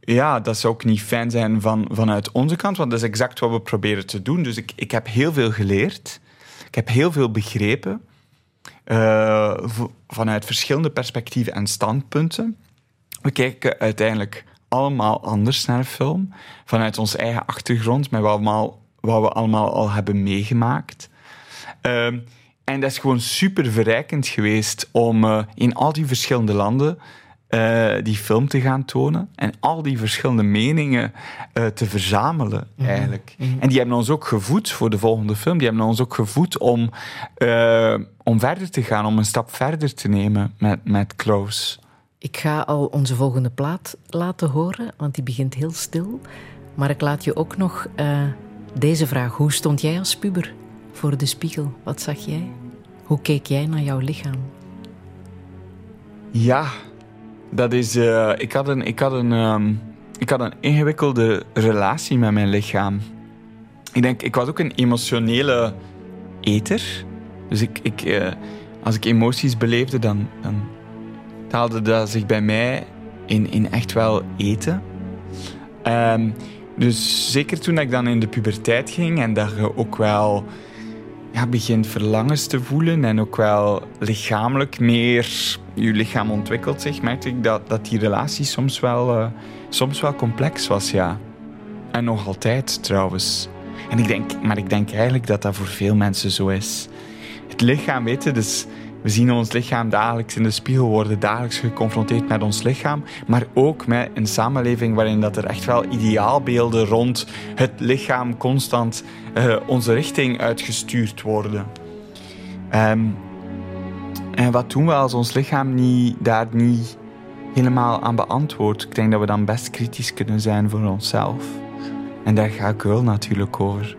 ja, dat zou ook niet fijn zijn van, vanuit onze kant, want dat is exact wat we proberen te doen. Dus ik, ik heb heel veel geleerd, ik heb heel veel begrepen uh, vanuit verschillende perspectieven en standpunten. We kijken uiteindelijk allemaal anders naar een film. Vanuit onze eigen achtergrond, met wat, allemaal, wat we allemaal al hebben meegemaakt. Um, en dat is gewoon super verrijkend geweest om uh, in al die verschillende landen uh, die film te gaan tonen en al die verschillende meningen uh, te verzamelen, mm -hmm. eigenlijk. Mm -hmm. En die hebben ons ook gevoed voor de volgende film. Die hebben ons ook gevoed om, om verder te gaan, om een stap verder te nemen met, met Close. Ik ga al onze volgende plaat laten horen, want die begint heel stil. Maar ik laat je ook nog deze vraag. Hoe stond jij als puber voor de spiegel? Wat zag jij? Hoe keek jij naar jouw lichaam? Ja, dat is... Uh, ik, had een, ik, had een, um, ik had een ingewikkelde relatie met mijn lichaam. Ik denk, ik was ook een emotionele eter. Dus ik, ik, uh, als ik emoties beleefde, dan, dan taalde dat zich bij mij in, in echt wel eten. Um, dus zeker toen ik dan in de puberteit ging en dat je ook wel ja, begint verlangens te voelen en ook wel lichamelijk meer je lichaam ontwikkelt zich, merkte ik dat, dat die relatie soms wel, uh, soms wel complex was, ja. En nog altijd trouwens. En ik denk, maar ik denk eigenlijk dat dat voor veel mensen zo is. Het lichaam, weten, dus we zien ons lichaam dagelijks in de spiegel, worden dagelijks geconfronteerd met ons lichaam, maar ook met een samenleving waarin dat er echt wel ideaalbeelden rond het lichaam constant uh, onze richting uitgestuurd worden. Um, en wat doen we als ons lichaam niet, daar niet helemaal aan beantwoordt? Ik denk dat we dan best kritisch kunnen zijn voor onszelf. En daar gaat Girl natuurlijk over.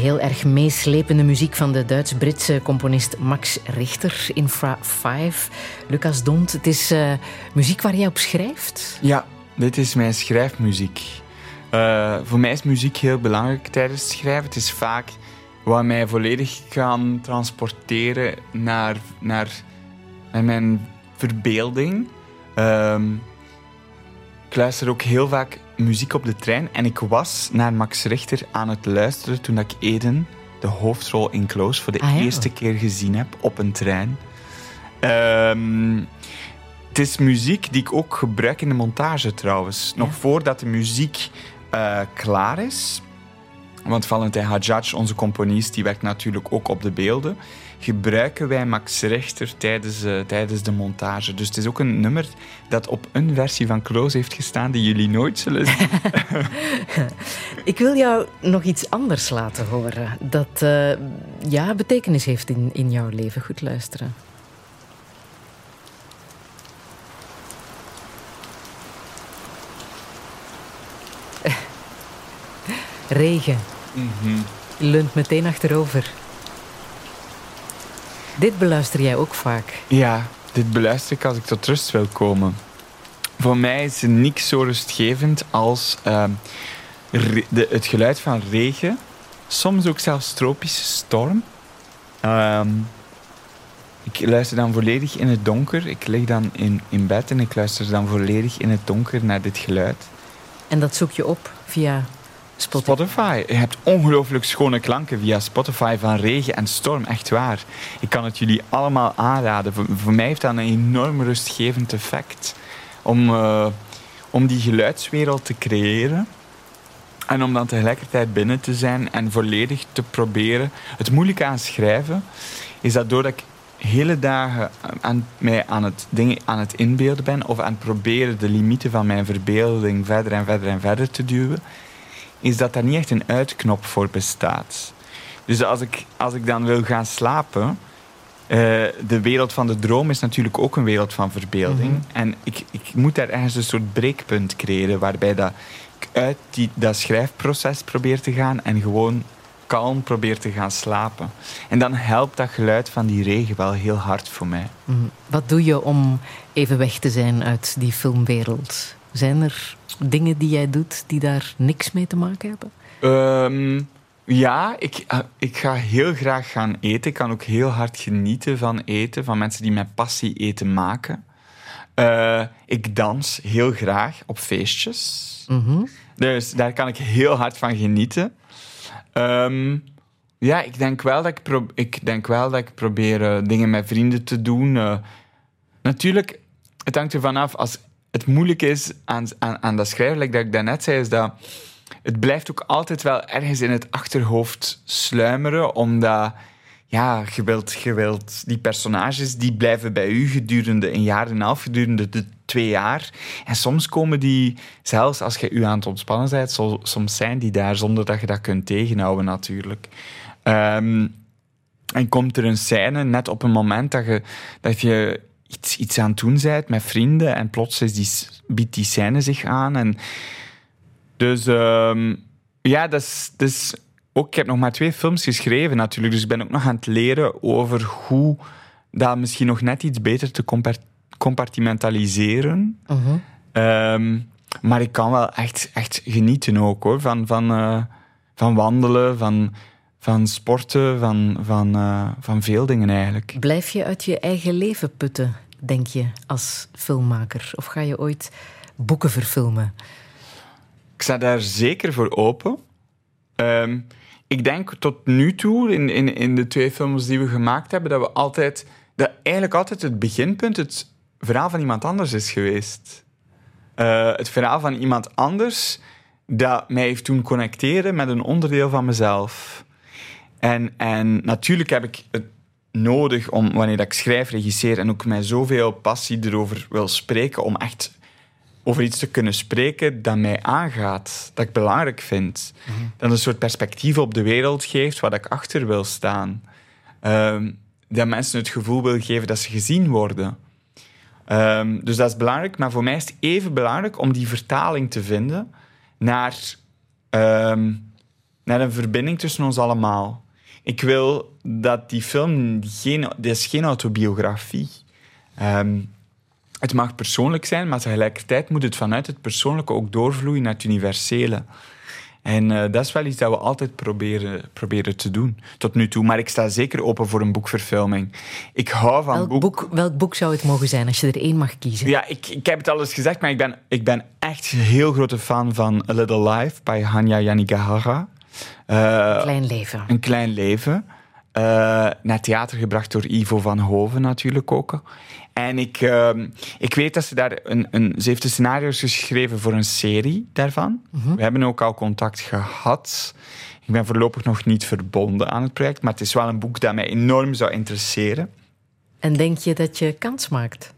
Heel erg meeslepende muziek van de Duits-Britse componist Max Richter, Infra 5. Lucas Dont, het is eh, muziek waar jij op schrijft? Ja, dit is mijn schrijfmuziek. Eh, voor mij is muziek heel belangrijk tijdens het schrijven. Het is vaak wat mij volledig kan transporteren naar, naar, naar mijn verbeelding. Ehm, ik luister ook heel vaak muziek op de trein. En ik was naar Max Richter aan het luisteren toen ik Eden, de hoofdrol in Close, voor de Ah, eerste keer gezien heb op een trein. Ehm, het is muziek die ik ook gebruik in de montage trouwens. Nog voordat de muziek eh, klaar is. Want Valentin Hadjadj, onze componist, die werkt natuurlijk ook op de beelden. Gebruiken wij Max Richter tijdens, eh, tijdens de montage. Dus het is ook een nummer dat op een versie van Close heeft gestaan die jullie nooit zullen zien. (laughs) Ik wil jou nog iets anders laten horen. Dat eh, ja, betekenis heeft in, in jouw leven. Goed luisteren. (laughs) Regen. Je leunt meteen achterover. Dit beluister jij ook vaak. Ja, dit beluister ik als ik tot rust wil komen. Voor mij is er niks zo rustgevend als ehm, de, het geluid van regen. Soms ook zelfs tropische storm. Ehm, ik luister dan volledig in het donker. Ik lig dan in, in bed en ik luister dan volledig in het donker naar dit geluid. En dat zoek je op via Spotify. Je hebt ongelooflijk schone klanken via Spotify van regen en storm. Echt waar. Ik kan het jullie allemaal aanraden. Voor, mij heeft dat een enorm rustgevend effect. Om, eh, om die geluidswereld te creëren. En om dan tegelijkertijd binnen te zijn en volledig te proberen. Het moeilijke aan schrijven is dat doordat ik hele dagen aan, mij aan het, aan het inbeelden ben of aan het proberen de limieten van mijn verbeelding verder en verder en verder te duwen, is dat daar niet echt een uitknop voor bestaat. Dus als ik, als ik dan wil gaan slapen, eh, de wereld van de droom is natuurlijk ook een wereld van verbeelding. En ik, ik moet daar ergens een soort breekpunt creëren waarbij dat ik uit die, dat schrijfproces probeer te gaan en gewoon kalm probeer te gaan slapen. En dan helpt dat geluid van die regen wel heel hard voor mij. Mhm. Wat doe je om even weg te zijn uit die filmwereld? Zijn er dingen die jij doet die daar niks mee te maken hebben? Ehm, ja, ik, eh, ik ga heel graag gaan eten. Ik kan ook heel hard genieten van eten, van mensen die met passie eten maken. Eh, ik dans heel graag op feestjes. Mhm. Dus daar kan ik heel hard van genieten. Ehm, ja, ik denk wel dat ik, pro- ik, denk wel dat ik probeer eh, dingen met vrienden te doen. Natuurlijk, het hangt ervan af. Als het moeilijk is aan, aan, aan dat schrijven, dat ik daarnet zei, is dat het blijft ook altijd wel ergens in het achterhoofd sluimeren, omdat ja, je wilt, je wilt die personages die blijven bij u gedurende een jaar en een half, gedurende de twee jaar. En soms komen die, zelfs als je u aan het ontspannen bent, soms zijn die daar zonder dat je dat kunt tegenhouden natuurlijk. Ehm, en komt er een scène net op een moment dat je, dat je iets, iets aan het doen bent met vrienden en plots is die, biedt die scène zich aan. En dus ehm, ja, dat is, dat is ook, ik heb nog maar twee films geschreven natuurlijk, dus ik ben ook nog aan het leren over hoe dat misschien nog net iets beter te compar- compartimentaliseren. Mhm. Ehm, maar ik kan wel echt, echt genieten ook hoor, van, van, eh, van wandelen, van, van sporten, van, van, eh, van veel dingen eigenlijk. Blijf je uit je eigen leven putten, denk je, als filmmaker? Of ga je ooit boeken verfilmen? Ik sta daar zeker voor open. Ehm, ik denk tot nu toe, in, in, in de twee films die we gemaakt hebben, dat we altijd, dat eigenlijk altijd het beginpunt het verhaal van iemand anders is geweest. Eh, het verhaal van iemand anders dat mij heeft doen connecteren met een onderdeel van mezelf. En, en natuurlijk heb ik het nodig om, wanneer dat ik schrijf, regisseer en ook met zoveel passie erover wil spreken, om echt over iets te kunnen spreken dat mij aangaat, dat ik belangrijk vind. Dat een soort perspectief op de wereld geeft waar ik achter wil staan. Ehm, dat mensen het gevoel wil geven dat ze gezien worden. Ehm, dus dat is belangrijk, maar voor mij is het even belangrijk om die vertaling te vinden naar, ehm, naar een verbinding tussen ons allemaal. Ik wil dat die film geen, dit is geen autobiografie. Ehm, het mag persoonlijk zijn, maar tegelijkertijd moet het vanuit het persoonlijke ook doorvloeien naar het universele. En eh, dat is wel iets dat we altijd proberen, proberen te doen, tot nu toe. Maar ik sta zeker open voor een boekverfilming. Ik hou van Welk boek... boek, welk boek zou het mogen zijn als je er één mag kiezen? Ja, ik, ik heb het al eens gezegd, maar ik ben, ik ben echt een heel grote fan van A Little Life bij Hanya Yanagihara. Eh, Klein leven. een klein leven. Eh, naar theater gebracht door Ivo van Hoven natuurlijk ook. En ik, ehm, ik weet dat ze daar een, een... Ze heeft de scenario's geschreven voor een serie daarvan. We hebben ook al contact gehad. Ik ben voorlopig nog niet verbonden aan het project, maar het is wel een boek dat mij enorm zou interesseren. En denk je dat je kans maakt?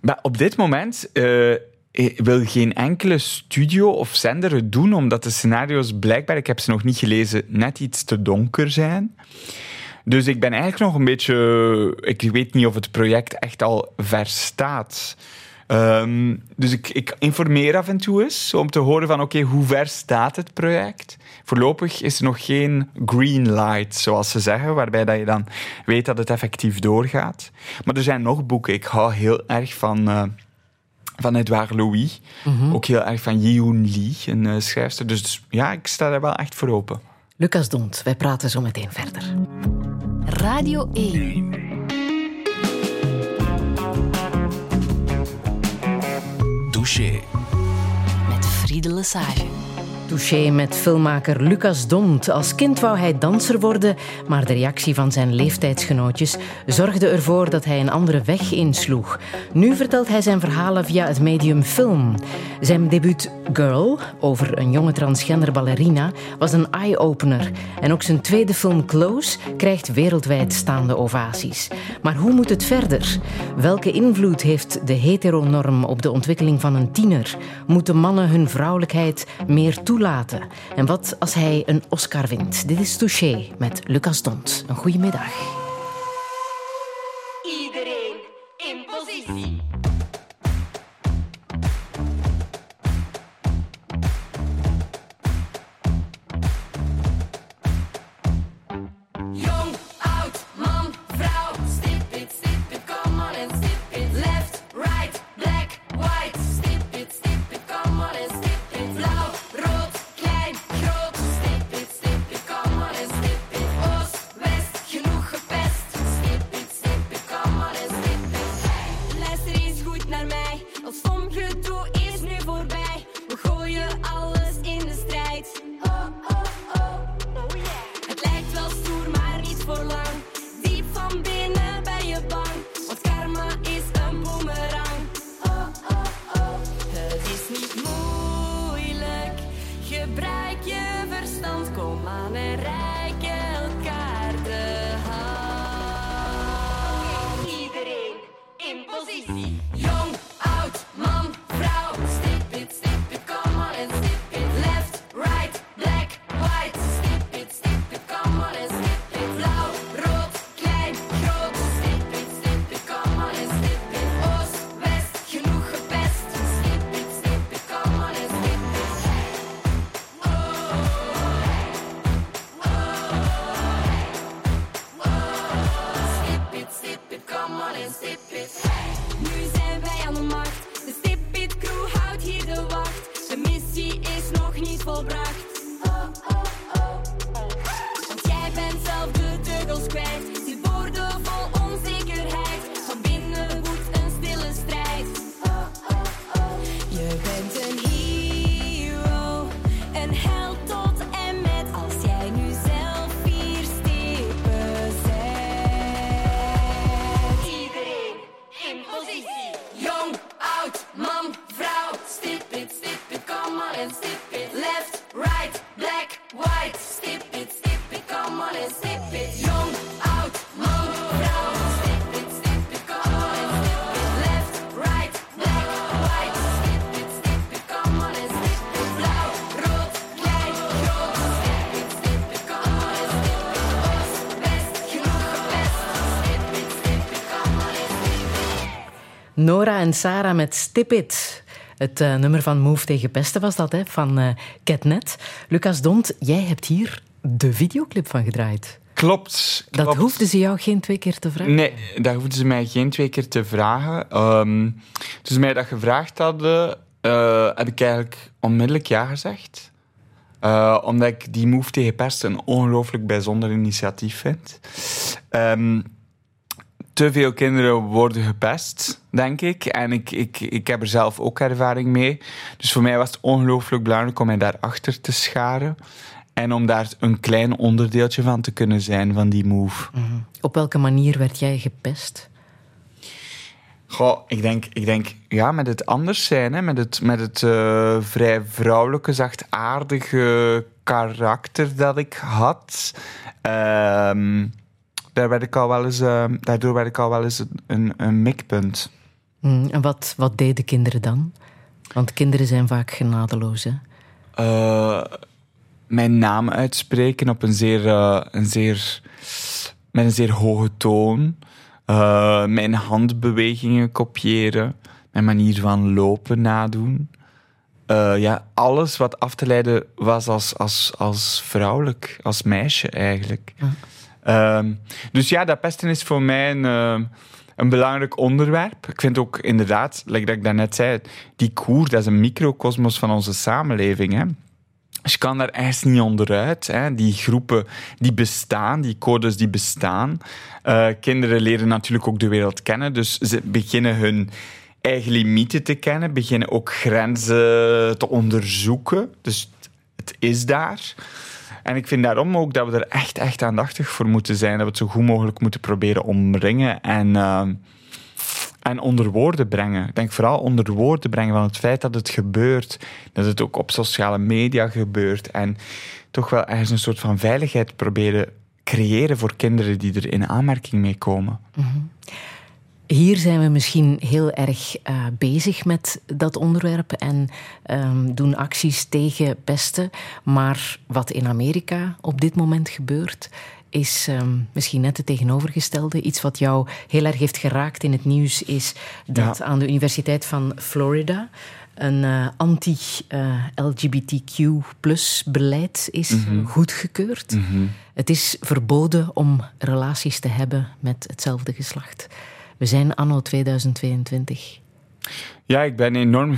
Maar op dit moment eh, wil geen enkele studio of zender het doen, omdat de scenario's blijkbaar, ik heb ze nog niet gelezen, net iets te donker zijn. Dus ik ben eigenlijk nog een beetje. Ik weet niet of het project echt al ver staat. Ehm, dus ik, ik informeer af en toe eens om te horen van oké, hoe ver staat het project? Voorlopig is er nog geen green light, zoals ze zeggen, waarbij dat je dan weet dat het effectief doorgaat. Maar er zijn nog boeken. Ik hou heel erg van, eh, van Edouard Louis. Ook heel erg van Yi-Hoon Lee, een eh, schrijfster. Dus ja, ik sta daar wel echt voor open. Lucas Dont, wij praten zo meteen verder. Radio 1. Douche. Met Friede Lesage. Touché met filmmaker Lucas Dont. Als kind wou hij danser worden, maar de reactie van zijn leeftijdsgenootjes zorgde ervoor dat hij een andere weg insloeg. Nu vertelt hij zijn verhalen via het medium film. Zijn debuut Girl, over een jonge transgender ballerina, was een eye-opener. En ook zijn tweede film Close krijgt wereldwijd staande ovaties. Maar hoe moet het verder? Welke invloed heeft de heteronorm op de ontwikkeling van een tiener? Moeten mannen hun vrouwelijkheid meer toelaten? En wat als hij een Oscar wint? Dit is Touché met Lucas Dont. Een goede middag. Iedereen in positie. Nora en Sarah met Stip It. Het eh, nummer van Move tegen Pesten was dat, hè, van eh Catnet. Lucas Dont, jij hebt hier de videoclip van gedraaid. Klopt. Dat hoefden ze jou geen twee keer te vragen. Nee, dat hoefden ze mij geen twee keer te vragen. Ehm toen ze mij dat gevraagd hadden, eh, heb ik eigenlijk onmiddellijk ja gezegd. Omdat ik die Move tegen Pest een ongelooflijk bijzonder initiatief vind. Ehm, te veel kinderen worden gepest, denk ik. En ik, ik, ik heb er zelf ook ervaring mee. Dus voor mij was het ongelooflijk belangrijk om mij daarachter te scharen. En om daar een klein onderdeeltje van te kunnen zijn, van die move. Op welke manier werd jij gepest? Goh, ik denk, ik denk ja, met het anders zijn, hè, met het, met het eh, vrij vrouwelijke, zachtaardige karakter dat ik had. ehm, daar werd ik al wel eens, eh, daardoor werd ik al wel eens een, een, een mikpunt. Hm, en wat, wat deden kinderen dan? Want kinderen zijn vaak genadeloos, hè? Eh, mijn naam uitspreken op een zeer, eh, een zeer, met een zeer hoge toon. Mijn handbewegingen kopiëren. Mijn manier van lopen nadoen. Ja, alles wat af te leiden was als, als, als vrouwelijk, als meisje eigenlijk. Ehm, dus ja, dat pesten is voor mij een, eh, een belangrijk onderwerp. Ik vind ook inderdaad, like dat ik daarnet zei, die koer, dat is een microcosmos van onze samenleving. Hè. Dus je kan daar echt niet onderuit. Hè. Die groepen die bestaan, die codes die bestaan. Eh, kinderen leren natuurlijk ook de wereld kennen, dus ze beginnen hun eigen limieten te kennen, beginnen ook grenzen te onderzoeken. Dus het is daar. En ik vind daarom ook dat we er echt, echt aandachtig voor moeten zijn. Dat we het zo goed mogelijk moeten proberen omringen en, eh, en onder woorden brengen. Ik denk vooral onder woorden brengen van het feit dat het gebeurt. Dat het ook op sociale media gebeurt. En toch wel ergens een soort van veiligheid proberen creëren voor kinderen die er in aanmerking mee komen. Hier zijn we misschien heel erg eh, bezig met dat onderwerp en ehm, doen acties tegen pesten. Maar wat in Amerika op dit moment gebeurt, is ehm, misschien net het tegenovergestelde. Iets wat jou heel erg heeft geraakt in het nieuws is dat Ja. aan de Universiteit van Florida een eh, anti-LGBTQ beleid is goedgekeurd. Het is verboden om relaties te hebben met hetzelfde geslacht. We zijn anno 2022. Ja, ik ben enorm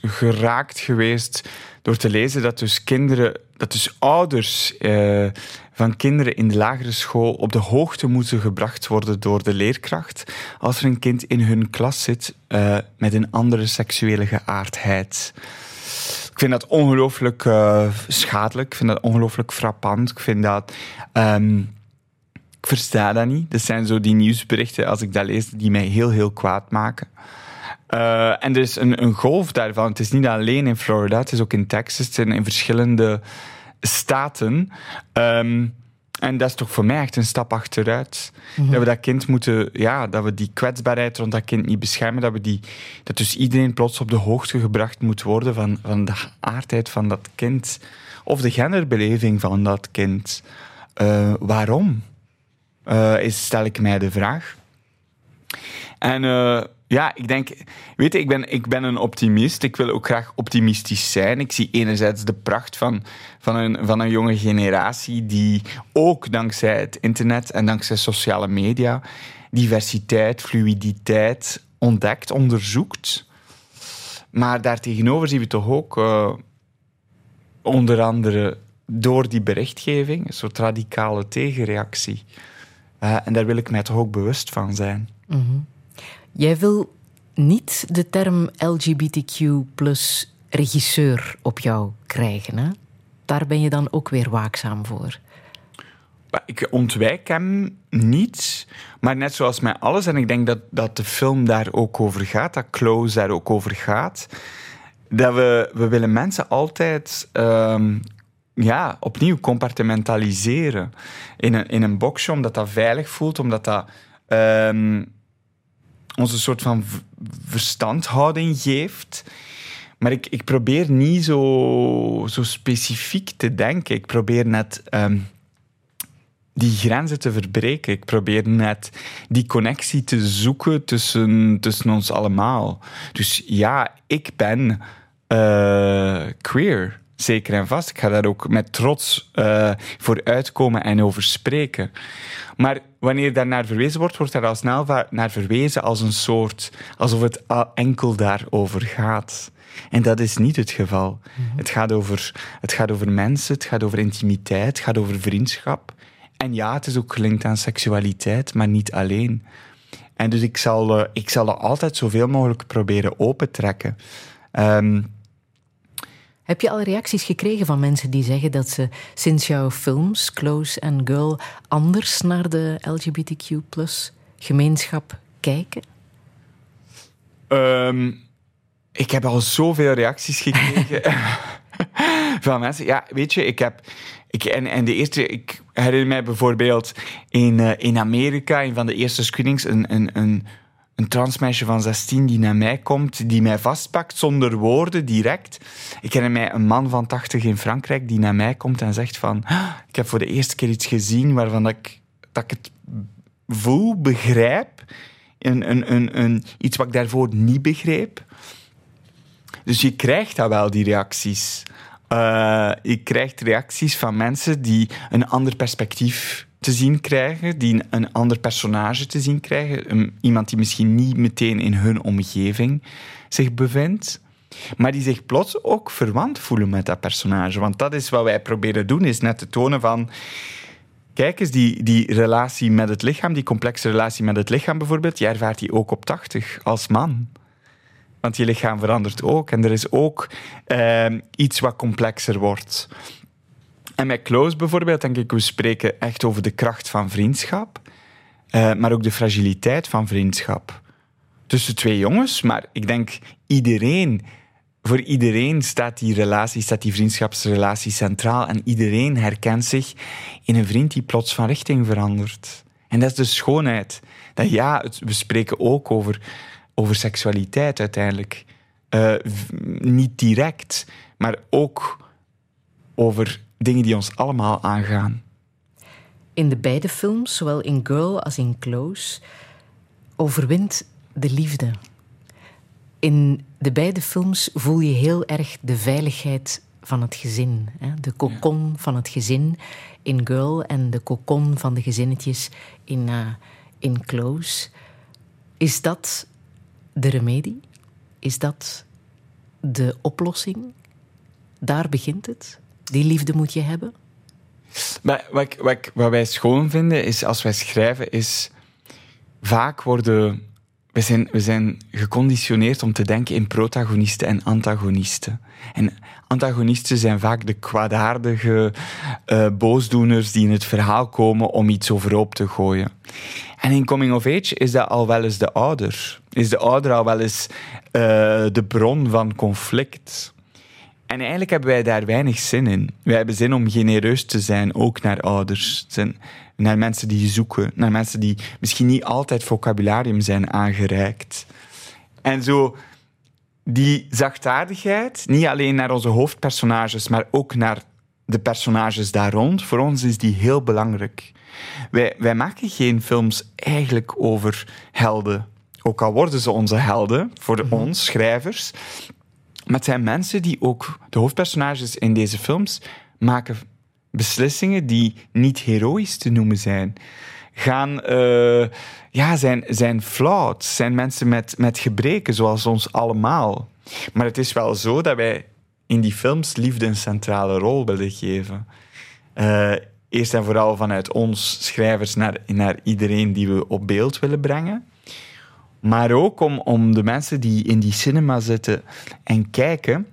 geraakt geweest door te lezen dat dus kinderen, dat dus ouders eh, van kinderen in de lagere school op de hoogte moeten gebracht worden door de leerkracht als er een kind in hun klas zit eh, met een andere seksuele geaardheid. Ik vind dat ongelooflijk eh, schadelijk. Ik vind dat ongelooflijk frappant. Ik vind dat. ehm, ik versta dat niet. Dat zijn zo die nieuwsberichten, als ik dat lees, die mij heel, heel kwaad maken. Eh, en er is een, een golf daarvan. Het is niet alleen in Florida, het is ook in Texas, het zijn in verschillende staten. Ehm, en dat is toch voor mij echt een stap achteruit. Dat we dat kind moeten, ja, dat we die kwetsbaarheid rond dat kind niet beschermen. Dat, we die, dat dus iedereen plots op de hoogte gebracht moet worden van, van de aardheid van dat kind. Of de genderbeleving van dat kind. Eh, waarom? Eh, is, stel ik mij de vraag. En eh, ja, ik denk, weet je, ik ben, ik ben een optimist. Ik wil ook graag optimistisch zijn. Ik zie enerzijds de pracht van, van, een, van een jonge generatie die ook dankzij het internet en dankzij sociale media diversiteit, fluiditeit ontdekt, onderzoekt. Maar daartegenover zien we toch ook eh, onder andere door die berichtgeving een soort radicale tegenreactie. Eh, en daar wil ik mij toch ook bewust van zijn. Jij wil niet de term LGBTQ regisseur op jou krijgen. Hè? Daar ben je dan ook weer waakzaam voor. Ik ontwijk hem niet, maar net zoals met alles, en ik denk dat, dat de film daar ook over gaat, dat Close daar ook over gaat, dat we, we willen mensen altijd ehm, ja, opnieuw compartimentaliseren in een, in een boxje, omdat dat veilig voelt, omdat dat ehm, ons een soort van verstandhouding geeft. Maar ik, ik probeer niet zo, zo specifiek te denken. Ik probeer net... ehm, die grenzen te verbreken. Ik probeer net die connectie te zoeken tussen, tussen ons allemaal. Dus ja, ik ben eh, queer. Zeker en vast. Ik ga daar ook met trots eh, voor uitkomen en over spreken. Maar wanneer daar naar verwezen wordt, wordt daar al snel naar verwezen als een soort... alsof het enkel daarover gaat. En dat is niet het geval. het, gaat over, het gaat over mensen, het gaat over intimiteit, het gaat over vriendschap. En ja, het is ook gelinkt aan seksualiteit, maar niet alleen. En dus ik zal, eh, ik zal dat altijd zoveel mogelijk proberen opentrekken. Ehm Heb je al reacties gekregen van mensen die zeggen dat ze sinds jouw films, Close and Girl, anders naar de LGBTQ gemeenschap kijken? Ehm, ik heb al zoveel reacties gekregen (laughs) van mensen. Ja, weet je, ik heb. Ik, en, en de eerste, ik herinner mij bijvoorbeeld in, eh, in Amerika, een van de eerste screenings, een, een, een, een transmeisje van 16 die naar mij komt, die mij vastpakt zonder woorden, direct. Ik herinner mij een man van 80 in Frankrijk die naar mij komt en zegt van, "Ah, ik heb voor de eerste keer iets gezien waarvan ik, dat ik het voel, begrijp. Een, een, een, een, iets wat ik daarvoor niet begreep. Dus je krijgt dat wel, die reacties. Eh, je krijgt reacties van mensen die een ander perspectief te zien krijgen, die een, ander personage te zien krijgen. Iemand die misschien niet meteen in hun omgeving zich bevindt. Maar die zich plots ook verwant voelen met dat personage. Want dat is wat wij proberen doen, is net te tonen van... Kijk eens, die, die relatie met het lichaam, die complexe relatie met het lichaam bijvoorbeeld, je ervaart die ook op 80 als man. Want je lichaam verandert ook en er is ook ehm, iets wat complexer wordt. En met Close bijvoorbeeld, denk ik, we spreken echt over de kracht van vriendschap, eh, maar ook de fragiliteit van vriendschap. Tussen twee jongens, maar ik denk iedereen, voor iedereen staat die relatie, staat die vriendschapsrelatie centraal en iedereen herkent zich in een vriend die plots van richting verandert. En dat is de schoonheid. Dat ja, we spreken ook over, over seksualiteit uiteindelijk. Eh, niet direct, maar ook over dingen die ons allemaal aangaan. In de beide films, zowel in Girl als in Close, overwint de liefde. In de beide films voel je heel erg de veiligheid van het gezin. Hè? De kokon van het gezin in Girl en de kokon van de gezinnetjes in, eh, in Close. Is dat de remedie? Is dat de oplossing? Daar begint het. Die liefde moet je hebben. Maar wat, wat, wat wij schoon vinden, is als wij schrijven, is vaak worden... We zijn, we zijn geconditioneerd om te denken in protagonisten en antagonisten. En antagonisten zijn vaak de kwaadaardige eh, boosdoeners die in het verhaal komen om iets overhoop te gooien. En in Coming of Age is dat al wel eens de ouder. Is de ouder al wel eens eh, de bron van conflict. En eigenlijk hebben wij daar weinig zin in. Wij hebben zin om genereus te zijn, ook naar ouders. Naar mensen die zoeken, naar mensen die misschien niet altijd vocabularium zijn aangereikt. En zo die zachtaardigheid, niet alleen naar onze hoofdpersonages, maar ook naar de personages daar rond, voor ons is die heel belangrijk. Wij, wij maken geen films eigenlijk over helden. Ook al worden ze onze helden, voor ons, schrijvers. Maar het zijn mensen die ook, de hoofdpersonages in deze films, maken beslissingen die niet heroïs te noemen zijn. Gaan, eh, ja, zijn, zijn flawed, zijn mensen met, met gebreken, zoals ons allemaal. Maar het is wel zo dat wij in die films liefde een centrale rol willen geven. Eh, eerst en vooral vanuit ons schrijvers naar, naar iedereen die we op beeld willen brengen. Maar ook om, om de mensen die in die cinema zitten en kijken,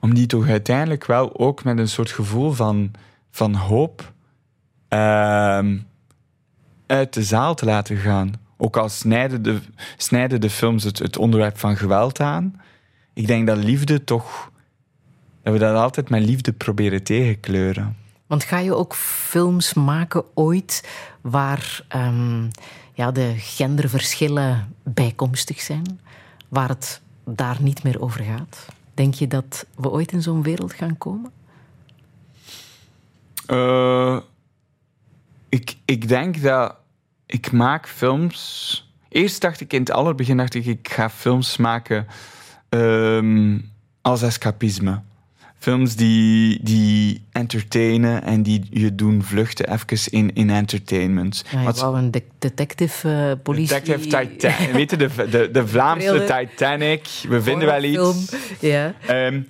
om die toch uiteindelijk wel ook met een soort gevoel van, van hoop ehm, uit de zaal te laten gaan. Ook al snijden de, snijden de films het, het onderwerp van geweld aan. Ik denk dat liefde toch. dat we dat altijd met liefde proberen tegenkleuren. Want ga je ook films maken ooit waar ehm, ja, de genderverschillen bijkomstig zijn? Waar het daar niet meer over gaat? Denk je dat we ooit in zo'n wereld gaan komen? Eh, ik denk dat ik maak films. Eerst dacht ik in het allerbegin dacht ik, ik ga films maken ehm, als escapisme. Films die, die entertainen en die je doen vluchten even in, in entertainment. Ja, Want- wou een de- detective eh, politie... Detective Titanic. (laughs) Weet je, de, de, de Vlaamse. Titanic. We vinden wel iets. Ja. Ehm,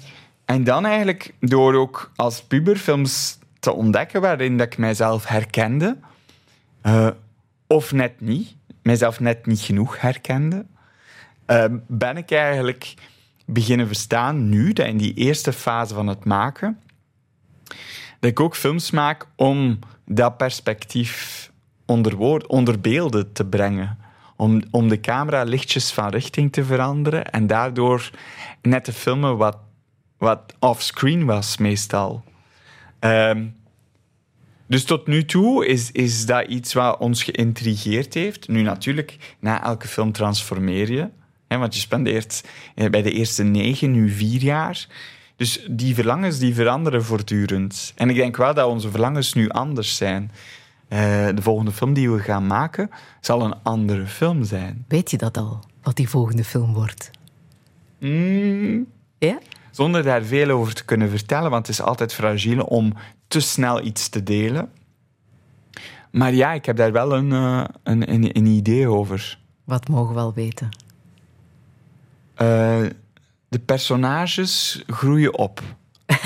en dan eigenlijk door ook als puber films te ontdekken waarin dat ik mijzelf herkende. eh, of net niet. Mijzelf net niet genoeg herkende. ehm, ben ik eigenlijk beginnen verstaan, nu, dat in die eerste fase van het maken, dat ik ook films maak om dat perspectief onder, woord, onder beelden te brengen. Om, om de camera lichtjes van richting te veranderen en daardoor net te filmen wat, wat offscreen was, meestal. Ehm, dus tot nu toe is, is dat iets wat ons geïntrigeerd heeft. Nu natuurlijk, na elke film transformeer je. Hè, want je spendeert eh, bij de eerste negen, nu vier jaar. Dus die verlangens die veranderen voortdurend. En ik denk wel dat onze verlangens nu anders zijn. Eh, de volgende film die we gaan maken, zal een andere film zijn. Weet je dat al, wat die volgende film wordt? Mm, Ja? zonder daar veel over te kunnen vertellen, want het is altijd fragiel om te snel iets te delen. Maar ja, ik heb daar wel een, eh, een, een, een idee over. Wat mogen we al weten? Eh, de personages groeien op. (laughs)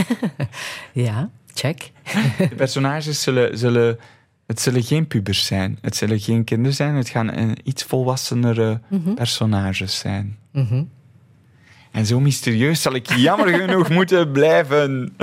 Ja, check. (laughs) De personages zullen, zullen, het zullen geen pubers zijn. Het zullen geen kinderen zijn. Het gaan een iets volwassenere personages zijn. Mhm. En zo mysterieus zal ik jammer (laughs) genoeg moeten blijven.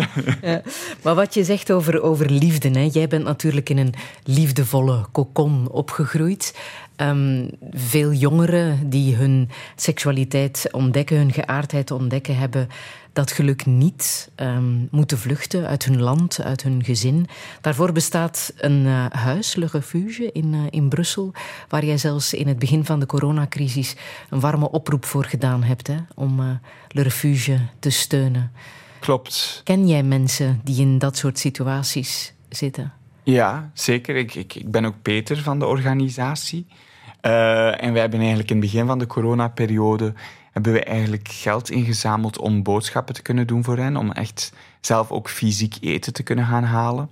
Maar wat je zegt over, over liefde, hè? jij bent natuurlijk in een liefdevolle kokon opgegroeid. Ehm, veel jongeren die hun seksualiteit ontdekken, hun geaardheid ontdekken, hebben dat geluk niet. ehm, moeten vluchten uit hun land, uit hun gezin. Daarvoor bestaat een eh, huis, Le Refuge, in, eh, in Brussel, waar jij zelfs in het begin van de coronacrisis een warme oproep voor gedaan hebt hè? om eh, Le Refuge te steunen. Klopt. Ken jij mensen die in dat soort situaties zitten? Ja, zeker. Ik, ik, ik ben ook Peter van de organisatie. Eh, en wij hebben eigenlijk in het begin van de coronaperiode hebben we eigenlijk geld ingezameld om boodschappen te kunnen doen voor hen. Om echt zelf ook fysiek eten te kunnen gaan halen.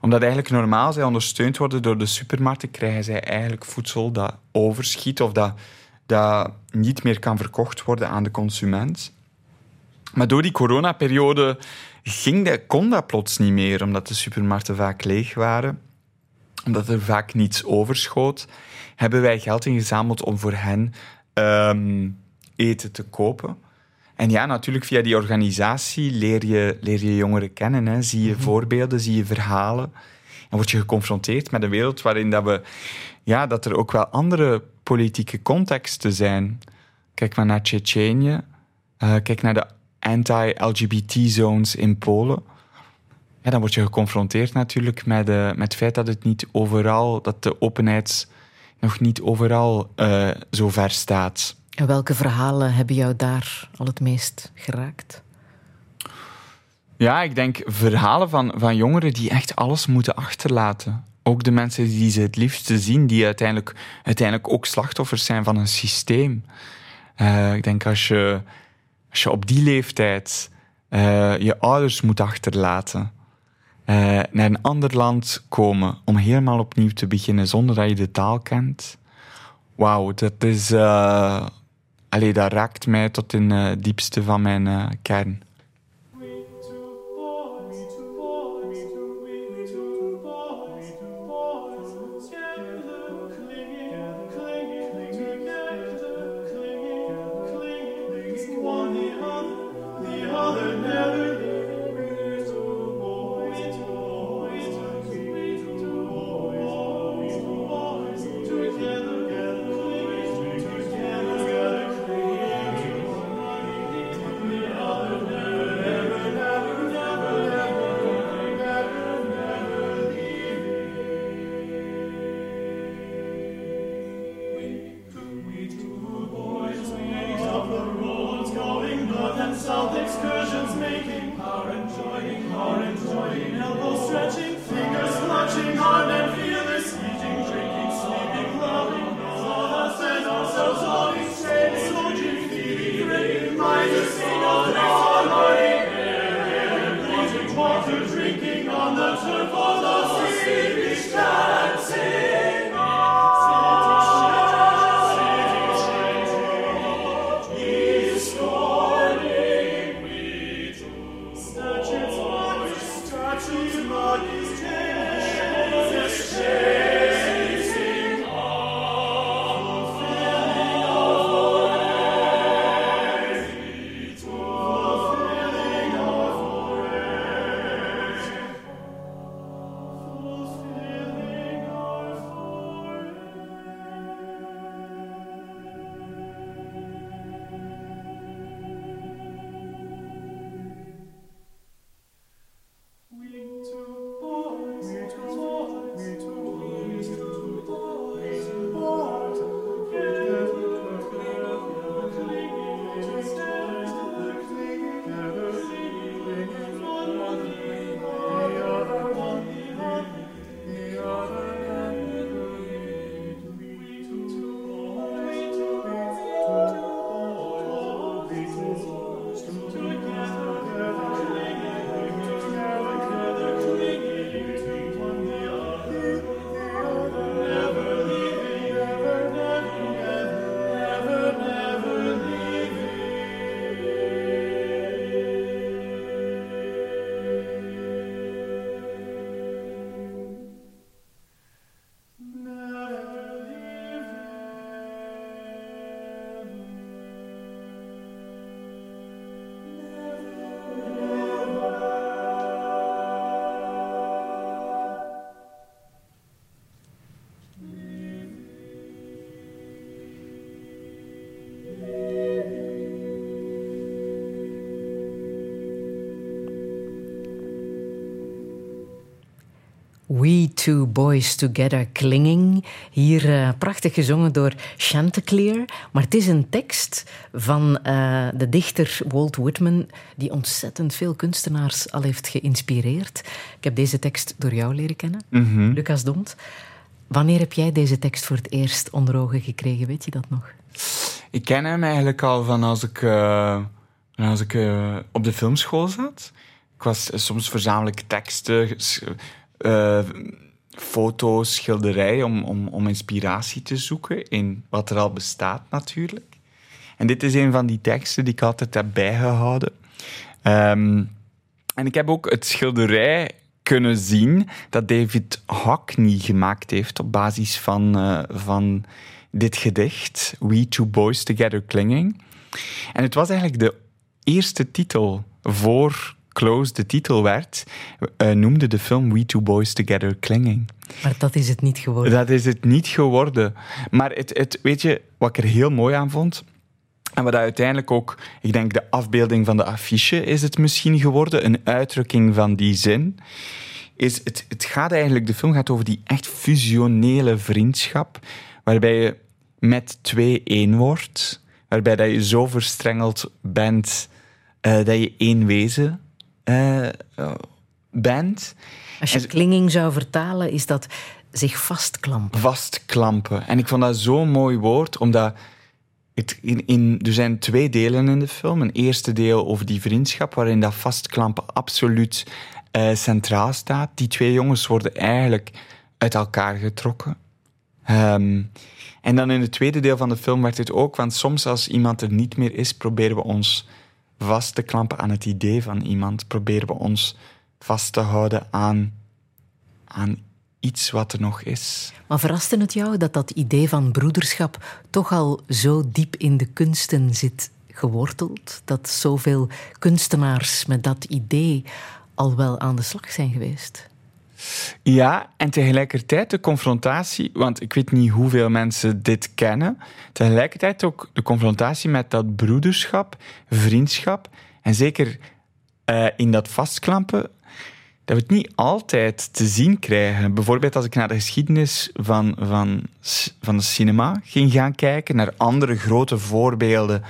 Omdat eigenlijk normaal zij ondersteund worden door de supermarkten, krijgen zij eigenlijk voedsel dat overschiet of dat, dat niet meer kan verkocht worden aan de consument. Maar door die coronaperiode ging dat, kon dat plots niet meer, omdat de supermarkten vaak leeg waren. Omdat er vaak niets overschoot, hebben wij geld ingezameld om voor hen ehm, eten te kopen. En ja, natuurlijk via die organisatie leer je, leer je jongeren kennen. Hè. Zie je voorbeelden, zie je verhalen. En word je geconfronteerd met een wereld waarin dat we, ja, dat er ook wel andere politieke contexten zijn. Kijk maar naar Tsjetsjenië. Eh, kijk naar de anti-LGBT-zones in Polen. Ja, dan word je geconfronteerd natuurlijk met, eh, met het feit dat het niet overal, dat de openheid nog niet overal eh, zo ver staat. En welke verhalen hebben jou daar al het meest geraakt? Ja, ik denk verhalen van, van jongeren die echt alles moeten achterlaten. Ook de mensen die ze het liefste zien, die uiteindelijk, uiteindelijk ook slachtoffers zijn van een systeem. Eh, ik denk als je, als je op die leeftijd eh, je ouders moet achterlaten, eh, naar een ander land komen om helemaal opnieuw te beginnen zonder dat je de taal kent. Wauw, dat is. eh allee, dat raakt mij tot in eh, het diepste van mijn eh, kern. We Two Boys Together Clinging. Hier eh, prachtig gezongen door Chanticleer. Maar het is een tekst van eh, de dichter Walt Whitman, die ontzettend veel kunstenaars al heeft geïnspireerd. Ik heb deze tekst door jou leren kennen, Lucas Dont. Wanneer heb jij deze tekst voor het eerst onder ogen gekregen? Weet je dat nog? Ik ken hem eigenlijk al van als ik, eh, als ik op de filmschool zat. Ik was soms verzamel ik teksten, eh, foto's, schilderijen om, om, om inspiratie te zoeken in wat er al bestaat natuurlijk. En dit is een van die teksten die ik altijd heb bijgehouden. Ehm, en ik heb ook het schilderij kunnen zien dat David Hockney gemaakt heeft op basis van, eh, van dit gedicht, We Two Boys Together Clinging. En het was eigenlijk de eerste titel voor Close de titel werd, eh, noemde de film We Two Boys Together Clinging. Maar dat is het niet geworden. Dat is het niet geworden. Maar het, het, weet je, wat ik er heel mooi aan vond, en wat uiteindelijk ook, ik denk de afbeelding van de affiche is het misschien geworden, een uitdrukking van die zin, is het, het gaat eigenlijk, de film gaat over die echt fusionele vriendschap, waarbij je met twee één wordt, waarbij dat je zo verstrengeld bent eh, dat je één wezen eh, bent. Als je klinging zou vertalen, is dat zich vastklampen. vastklampen. En ik vond dat zo'n mooi woord, omdat het in, in, er zijn twee delen in de film. Een eerste deel over die vriendschap, waarin dat vastklampen absoluut eh, centraal staat. Die twee jongens worden eigenlijk uit elkaar getrokken. Ehm, en dan in het tweede deel van de film werd het ook, want soms als iemand er niet meer is, proberen we ons vast te klampen aan het idee van iemand. Proberen we ons vast te houden aan, aan iets wat er nog is. Maar verraste het jou dat dat idee van broederschap toch al zo diep in de kunsten zit geworteld? Dat zoveel kunstenaars met dat idee al wel aan de slag zijn geweest? Ja, en tegelijkertijd de confrontatie, want ik weet niet hoeveel mensen dit kennen, tegelijkertijd ook de confrontatie met dat broederschap, vriendschap, en zeker eh, in dat vastklampen, dat we het niet altijd te zien krijgen. Bijvoorbeeld als ik naar de geschiedenis van, van, van de cinema ging gaan kijken, naar andere grote voorbeelden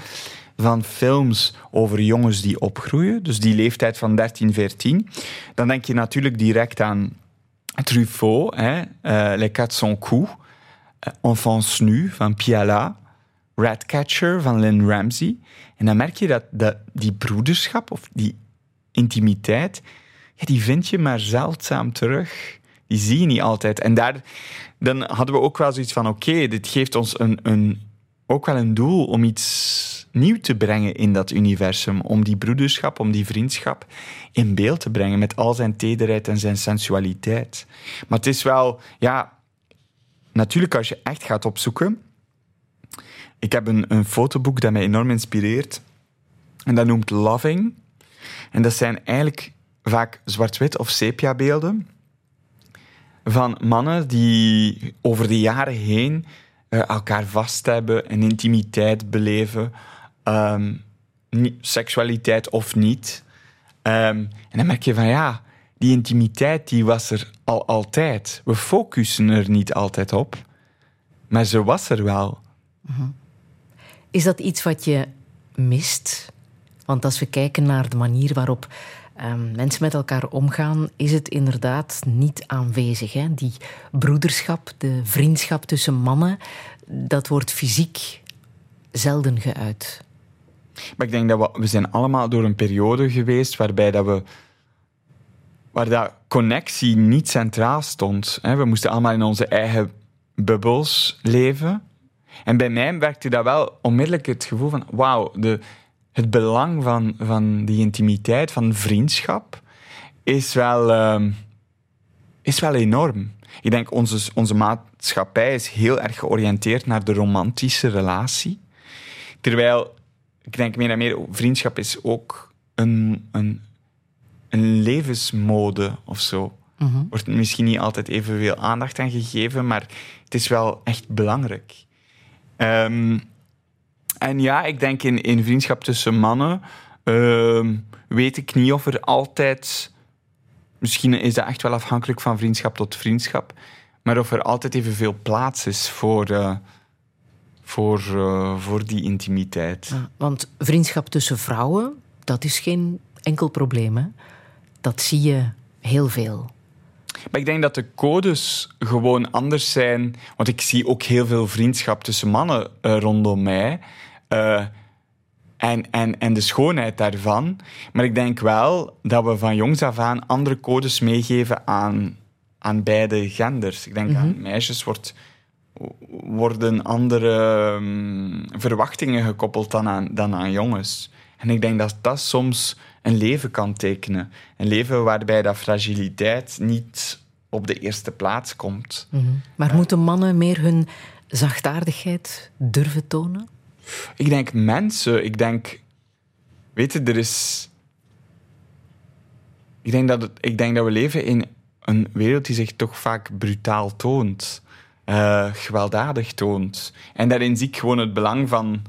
van films over jongens die opgroeien, dus die leeftijd van 13, 14, dan denk je natuurlijk direct aan Truffaut, hè, eh, Les Quatre Son Cou, eh, Enfance Nu van Piala, Ratcatcher van Lynn Ramsey. En dan merk je dat, dat die broederschap of die intimiteit, ja, die vind je maar zeldzaam terug. Die zie je niet altijd. En daar, dan hadden we ook wel zoiets van, oké, dit geeft ons een, een, ook wel een doel om iets nieuw te brengen in dat universum. Om die broederschap, om die vriendschap in beeld te brengen met al zijn tederheid en zijn sensualiteit. Maar het is wel, ja, natuurlijk als je echt gaat opzoeken. Ik heb een, een fotoboek dat mij enorm inspireert. En dat noemt Loving. En dat zijn eigenlijk vaak zwart-wit of sepia-beelden van mannen die over de jaren heen eh, elkaar vast hebben, een intimiteit beleven, ehm, seksualiteit of niet. Ehm, en dan merk je van ja, die intimiteit die was er al altijd. We focussen er niet altijd op, maar ze was er wel. Is dat iets wat je mist? Want als we kijken naar de manier waarop ehm, mensen met elkaar omgaan, is het inderdaad niet aanwezig. Hè? Die broederschap, de vriendschap tussen mannen, dat wordt fysiek zelden geuit. Maar ik denk dat we, we zijn allemaal door een periode geweest waarbij dat we waar dat connectie niet centraal stond. We moesten allemaal in onze eigen bubbels leven. En bij mij werkte dat wel onmiddellijk het gevoel van wauw, het belang van, van die intimiteit, van vriendschap, is wel, ehm, is wel enorm. Ik denk onze, onze maatschappij is heel erg georiënteerd naar de romantische relatie. Terwijl ik denk meer en meer, vriendschap is ook een, een, een levensmode of zo. Wordt misschien niet altijd evenveel aandacht aan gegeven, maar het is wel echt belangrijk. Ehm, en ja, ik denk in, in vriendschap tussen mannen, ehm, weet ik niet of er altijd misschien is dat echt wel afhankelijk van vriendschap tot vriendschap. Maar of er altijd evenveel plaats is voor, eh, voor, eh, voor die intimiteit. Ja, want vriendschap tussen vrouwen, dat is geen enkel probleem. Hè? Dat zie je heel veel. Maar ik denk dat de codes gewoon anders zijn. Want ik zie ook heel veel vriendschap tussen mannen eh, rondom mij. Eh, en, en, en de schoonheid daarvan. Maar ik denk wel dat we van jongs af aan andere codes meegeven aan, aan beide genders. Ik denk aan meisjes wordt, worden andere mm, verwachtingen gekoppeld dan aan, dan aan jongens. En ik denk dat dat soms een leven kan tekenen. Een leven waarbij dat fragiliteit niet op de eerste plaats komt. Maar moeten mannen meer hun zachtaardigheid durven tonen? Ik denk mensen, ik denk... Weet je, er is... Ik denk dat, het, ik denk dat we leven in een wereld die zich toch vaak brutaal toont. Eh, gewelddadig toont. En daarin zie ik gewoon het belang van,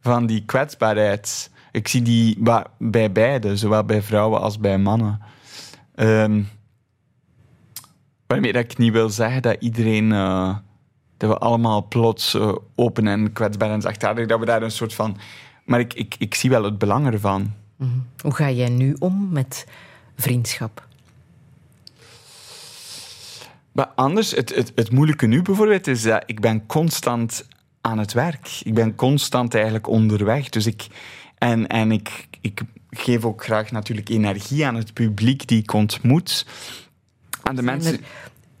van die kwetsbaarheid. Ik zie die bij beide, zowel bij vrouwen als bij mannen. Ehm, waarmee ik niet wil zeggen dat iedereen... eh, dat we allemaal plots eh, open en kwetsbaar en zachtaardig, dat we daar een soort van... Maar ik, ik, ik zie wel het belang ervan. Hoe ga jij nu om met vriendschap? Maar anders, het, het, het moeilijke nu bijvoorbeeld is dat ik ben constant aan het werk. Ik ben constant eigenlijk onderweg. Dus ik, en en ik, ik geef ook graag natuurlijk energie aan het publiek die ik ontmoet. Aan de mensen...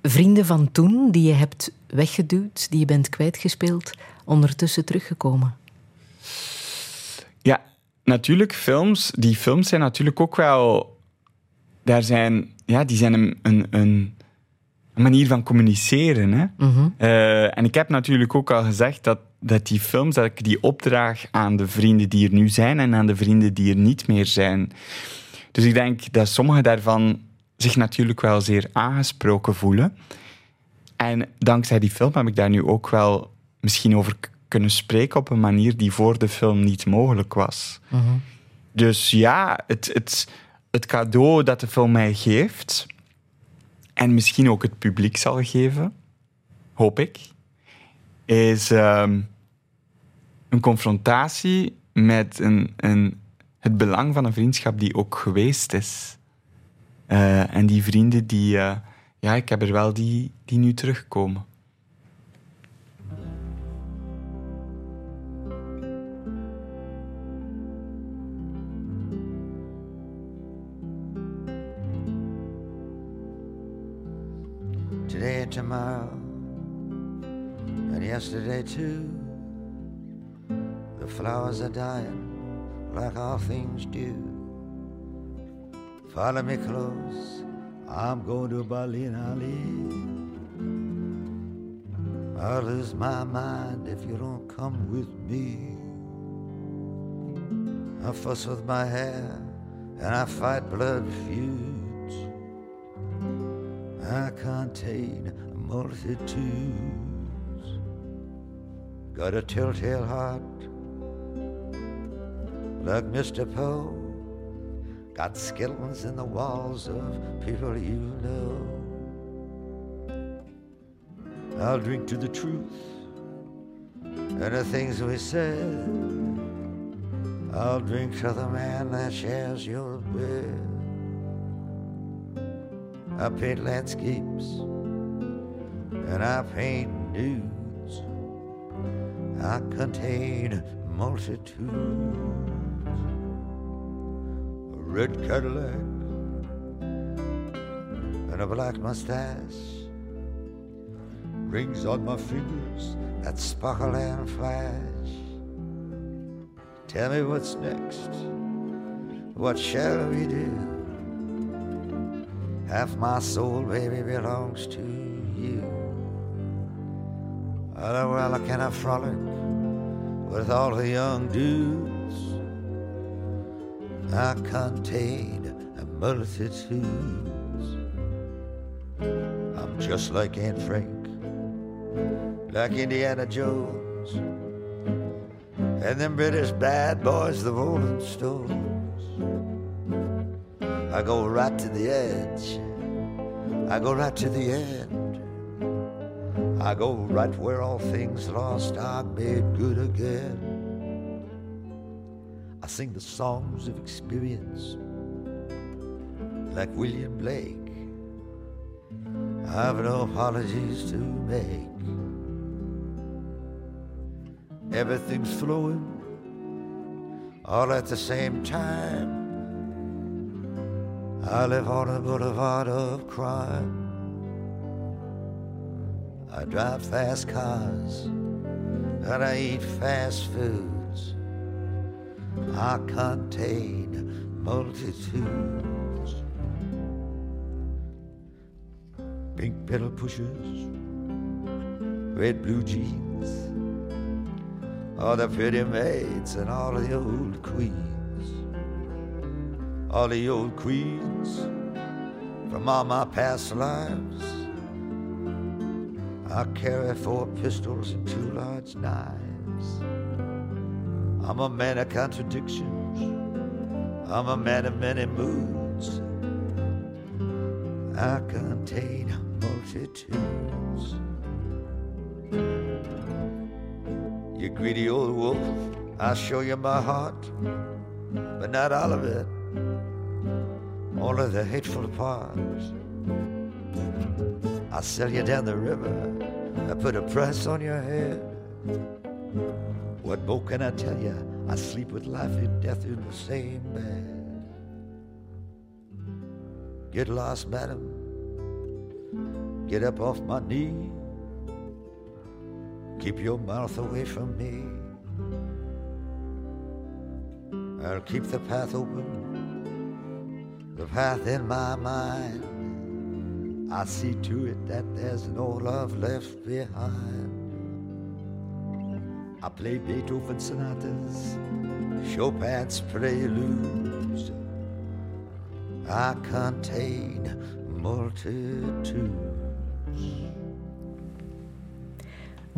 Vrienden van toen die je hebt weggeduwd, die je bent kwijtgespeeld, ondertussen teruggekomen? Ja, natuurlijk, films. Die films zijn natuurlijk ook wel. Daar zijn, ja, die zijn een, een een manier van communiceren. Hè? Eh, en ik heb natuurlijk ook al gezegd dat, dat die films, dat ik die opdraag aan de vrienden die er nu zijn en aan de vrienden die er niet meer zijn. Dus ik denk dat sommige daarvan zich natuurlijk wel zeer aangesproken voelen. En dankzij die film heb ik daar nu ook wel misschien over kunnen spreken op een manier die voor de film niet mogelijk was. Dus ja, het, het, het cadeau dat de film mij geeft, en misschien ook het publiek zal geven, hoop ik, is ehm, een confrontatie met een, een, het belang van een vriendschap die ook geweest is. Eh, en die vrienden die, eh, ja, ik heb er wel die, die nu terugkomen. Tomorrow, and yesterday too. The flowers are dying like all things do. Follow me close, I'm going to Berlin, Ali. I'll lose my mind if you don't come with me. I fuss with my hair and I fight blood feuds. I contain multitudes. Got a telltale heart like Mr. Poe. Got skeletons in the walls of people you know. I'll drink to the truth and the things we said. I'll drink to the man that shares your bed. I paint landscapes and I paint nudes. I contain multitudes. A red Cadillac and a black mustache. Rings on my fingers that sparkle and flash. Tell me what's next. What shall we do? Half my soul, baby, belongs to you. Well, I can I frolic with all the young dudes? I contain a multitudes. I'm just like Aunt Frank, like Indiana Jones, and them British bad boys, the Rolling Stones. I go right to the edge I go right to the end. I go right where all things lost are made good again. I sing the songs of experience like William Blake. I've no apologies to make. Everything's flowing all at the same time. I live on a boulevard of crime. I drive fast cars and I eat fast foods. I contain multitudes. Pink pedal pushers, red blue jeans, all the pretty maids and all the old queens, all the old queens from all my past lives. I carry four pistols and two large knives. I'm a man of contradictions. I'm a man of many moods. I contain multitudes. You greedy old wolf, I'll show you my heart, but not all of it. All of the hateful parts. I'll sell you down the river. I put a price on your head. What more can I tell you? I sleep with life and death in the same bed. Get lost, madam. Get up off my knee. Keep your mouth away from me. I'll keep the path open, the path in my mind. I see to it that there's no love left behind. I play Beethoven sonatas, Chopin's preludes. I contain multitudes.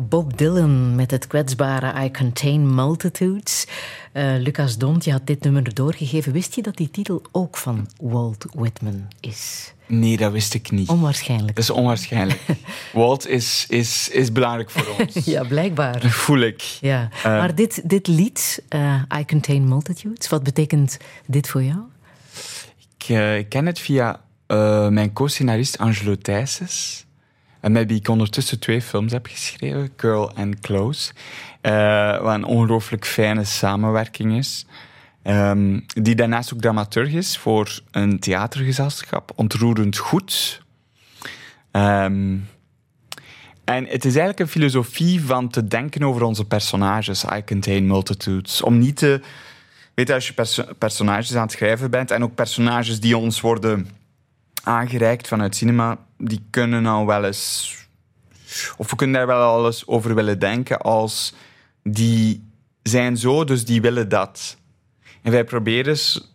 Bob Dylan met het kwetsbare I Contain Multitudes. Eh, Lucas Dont, je had dit nummer doorgegeven. Wist je dat die titel ook van Walt Whitman is? Nee, dat wist ik niet. Onwaarschijnlijk. Dat is onwaarschijnlijk. (laughs) Walt is, is, is belangrijk voor ons. (laughs) Ja, blijkbaar. Voel ik. Ja. maar dit, dit lied, eh, I Contain Multitudes, wat betekent dit voor jou? Ik, eh, ik ken het via eh, mijn co-scenarist Angelo Thijsses. En met wie ik ondertussen twee films heb geschreven, Girl and Close. eh, wat een ongelooflijk fijne samenwerking is. Ehm, die daarnaast ook dramaturg is voor een theatergezelschap. Ontroerend goed. Ehm, en het is eigenlijk een filosofie van te denken over onze personages. I contain multitudes. Om niet te... Weet als je perso- personages aan het schrijven bent... en ook personages die ons worden aangereikt vanuit cinema... die kunnen al wel eens... Of we kunnen daar wel al eens over willen denken als... die zijn zo, dus die willen dat. En wij proberen s-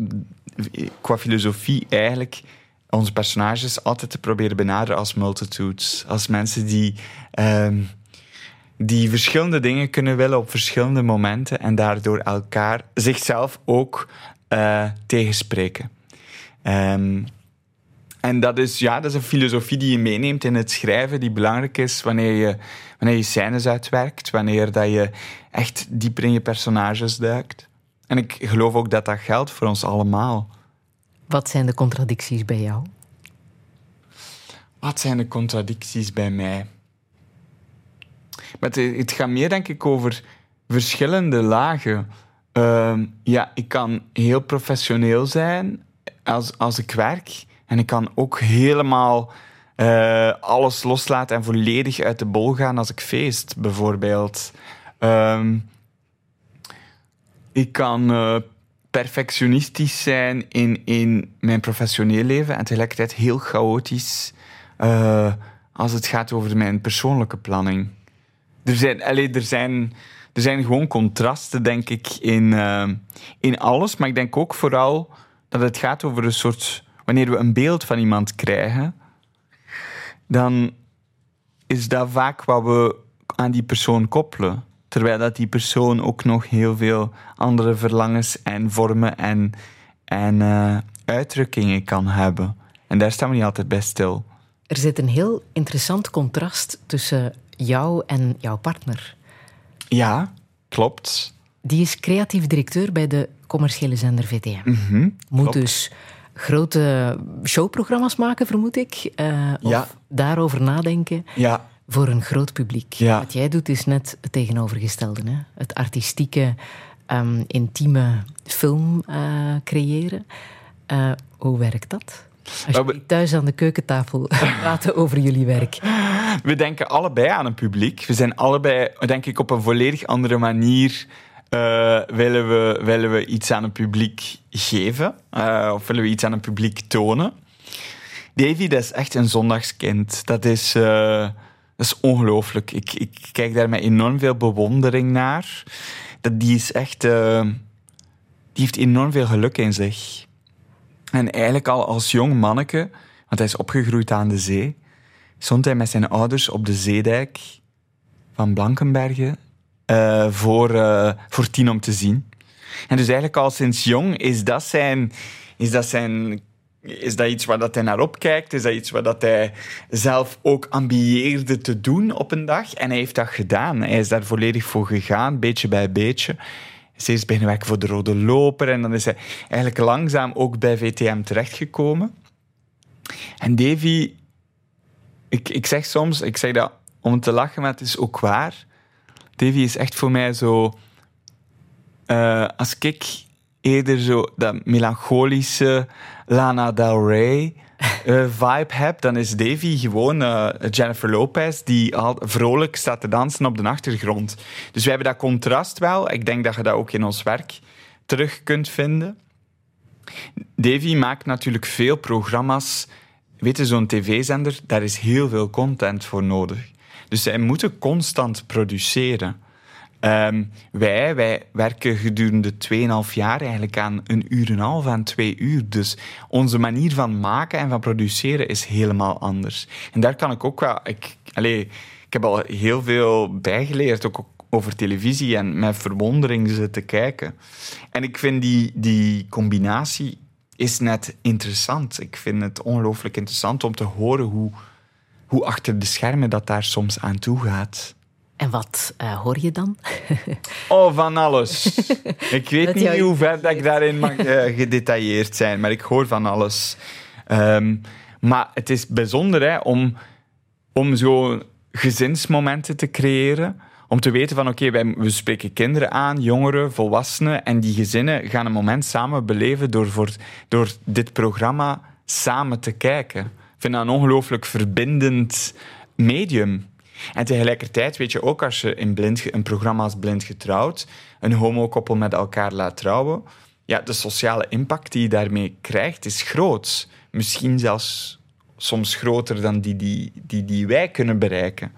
qua filosofie eigenlijk onze personages altijd te proberen benaderen als multitudes. Als mensen die, ehm, die verschillende dingen kunnen willen op verschillende momenten en daardoor elkaar, zichzelf ook eh, tegenspreken. Ehm, en dat is, ja, dat is een filosofie die je meeneemt in het schrijven, die belangrijk is wanneer je, wanneer je scènes uitwerkt, wanneer dat je echt dieper in je personages duikt. En ik geloof ook dat dat geldt voor ons allemaal. Wat zijn de contradicties bij jou? Wat zijn de contradicties bij mij? Maar het, het gaat meer, denk ik, over verschillende lagen. Ehm, ja, ik kan heel professioneel zijn als, als ik werk. En ik kan ook helemaal eh, alles loslaten en volledig uit de bol gaan als ik feest, bijvoorbeeld. Ehm, ik kan eh, perfectionistisch zijn in, in mijn professioneel leven en tegelijkertijd heel chaotisch eh, als het gaat over mijn persoonlijke planning. Er zijn, allee, er zijn, er zijn gewoon contrasten, denk ik, in, in alles. Maar ik denk ook vooral dat het gaat over een soort... Wanneer we een beeld van iemand krijgen, dan is dat vaak wat we aan die persoon koppelen. Terwijl dat die persoon ook nog heel veel andere verlangens en vormen en, en eh, uitdrukkingen kan hebben. En daar staan we niet altijd bij stil. Er zit een heel interessant contrast tussen jou en jouw partner. Ja, klopt. Die is creatief directeur bij de commerciële zender VTM. Moet klopt. dus grote showprogramma's maken, vermoed ik. eh, of Ja. daarover nadenken Ja, voor een groot publiek. Ja. Wat jij doet is net het tegenovergestelde. Hè? Het artistieke, ehm, intieme film eh, creëren. Eh, hoe werkt dat? Als Nou, jullie thuis aan de keukentafel (laughs) praten over jullie werk. we denken allebei aan een publiek. We zijn allebei, denk ik, op een volledig andere manier eh, willen, we, willen we iets aan een publiek geven. eh, of willen we iets aan een publiek tonen. Davy, dat is echt een zondagskind. Dat is, eh, is ongelooflijk. Ik, ik kijk daar met enorm veel bewondering naar. Dat, die is echt... die heeft enorm veel geluk in zich. En eigenlijk al als jong manneke, want hij is opgegroeid aan de zee, stond hij met zijn ouders op de zeedijk van Blankenbergen eh, voor, eh, voor tien om te zien. En dus eigenlijk al sinds jong is dat zijn... Is dat zijn is dat iets waar dat hij naar opkijkt? Is dat iets waar dat hij zelf ook ambieerde te doen op een dag? En hij heeft dat gedaan. Hij is daar volledig voor gegaan, beetje bij beetje. Hij is beginnen werken voor de Rode Loper en dan is hij eigenlijk langzaam ook bij VTM terechtgekomen. En Davy, ik, ik zeg soms, ik zeg dat om te lachen, maar het is ook waar. Davy is echt voor mij zo. eh, als ik eerder zo dat melancholische Lana Del Rey eh, vibe heb, dan is Davy gewoon eh, Jennifer Lopez die al vrolijk staat te dansen op de achtergrond. Dus wij hebben dat contrast wel. Ik denk dat je dat ook in ons werk terug kunt vinden. Davy maakt natuurlijk veel programma's. Weet je, zo'n tv-zender, daar is heel veel content voor nodig. Dus zij moeten constant produceren. Ehm, wij, wij werken gedurende 2,5 jaar eigenlijk aan een uur en een half aan twee uur. Dus onze manier van maken en van produceren is helemaal anders. En daar kan ik ook wel... Ik, allee, ik heb al heel veel bijgeleerd, ook over televisie en met verwondering zitten kijken. En ik vind die, die combinatie is net interessant. Ik vind het ongelooflijk interessant om te horen hoe, hoe achter de schermen dat daar soms aan toe gaat. En wat eh, hoor je dan? (laughs) Oh, van alles. Ik weet niet jou- hoe ver dat ik daarin mag eh, gedetailleerd zijn, maar ik hoor van alles. Ehm, maar het is bijzonder hè, om, om zo gezinsmomenten te creëren. Om te weten van, oké, wij we spreken kinderen aan, jongeren, volwassenen. En die gezinnen gaan een moment samen beleven door, voor, door dit programma samen te kijken. Vind dat een ongelooflijk verbindend medium. En tegelijkertijd weet je ook, als je in blind, een programma als Blind Getrouwd een homokoppel met elkaar laat trouwen, ja, de sociale impact die je daarmee krijgt is groot. Misschien zelfs soms groter dan die die, die, die wij kunnen bereiken.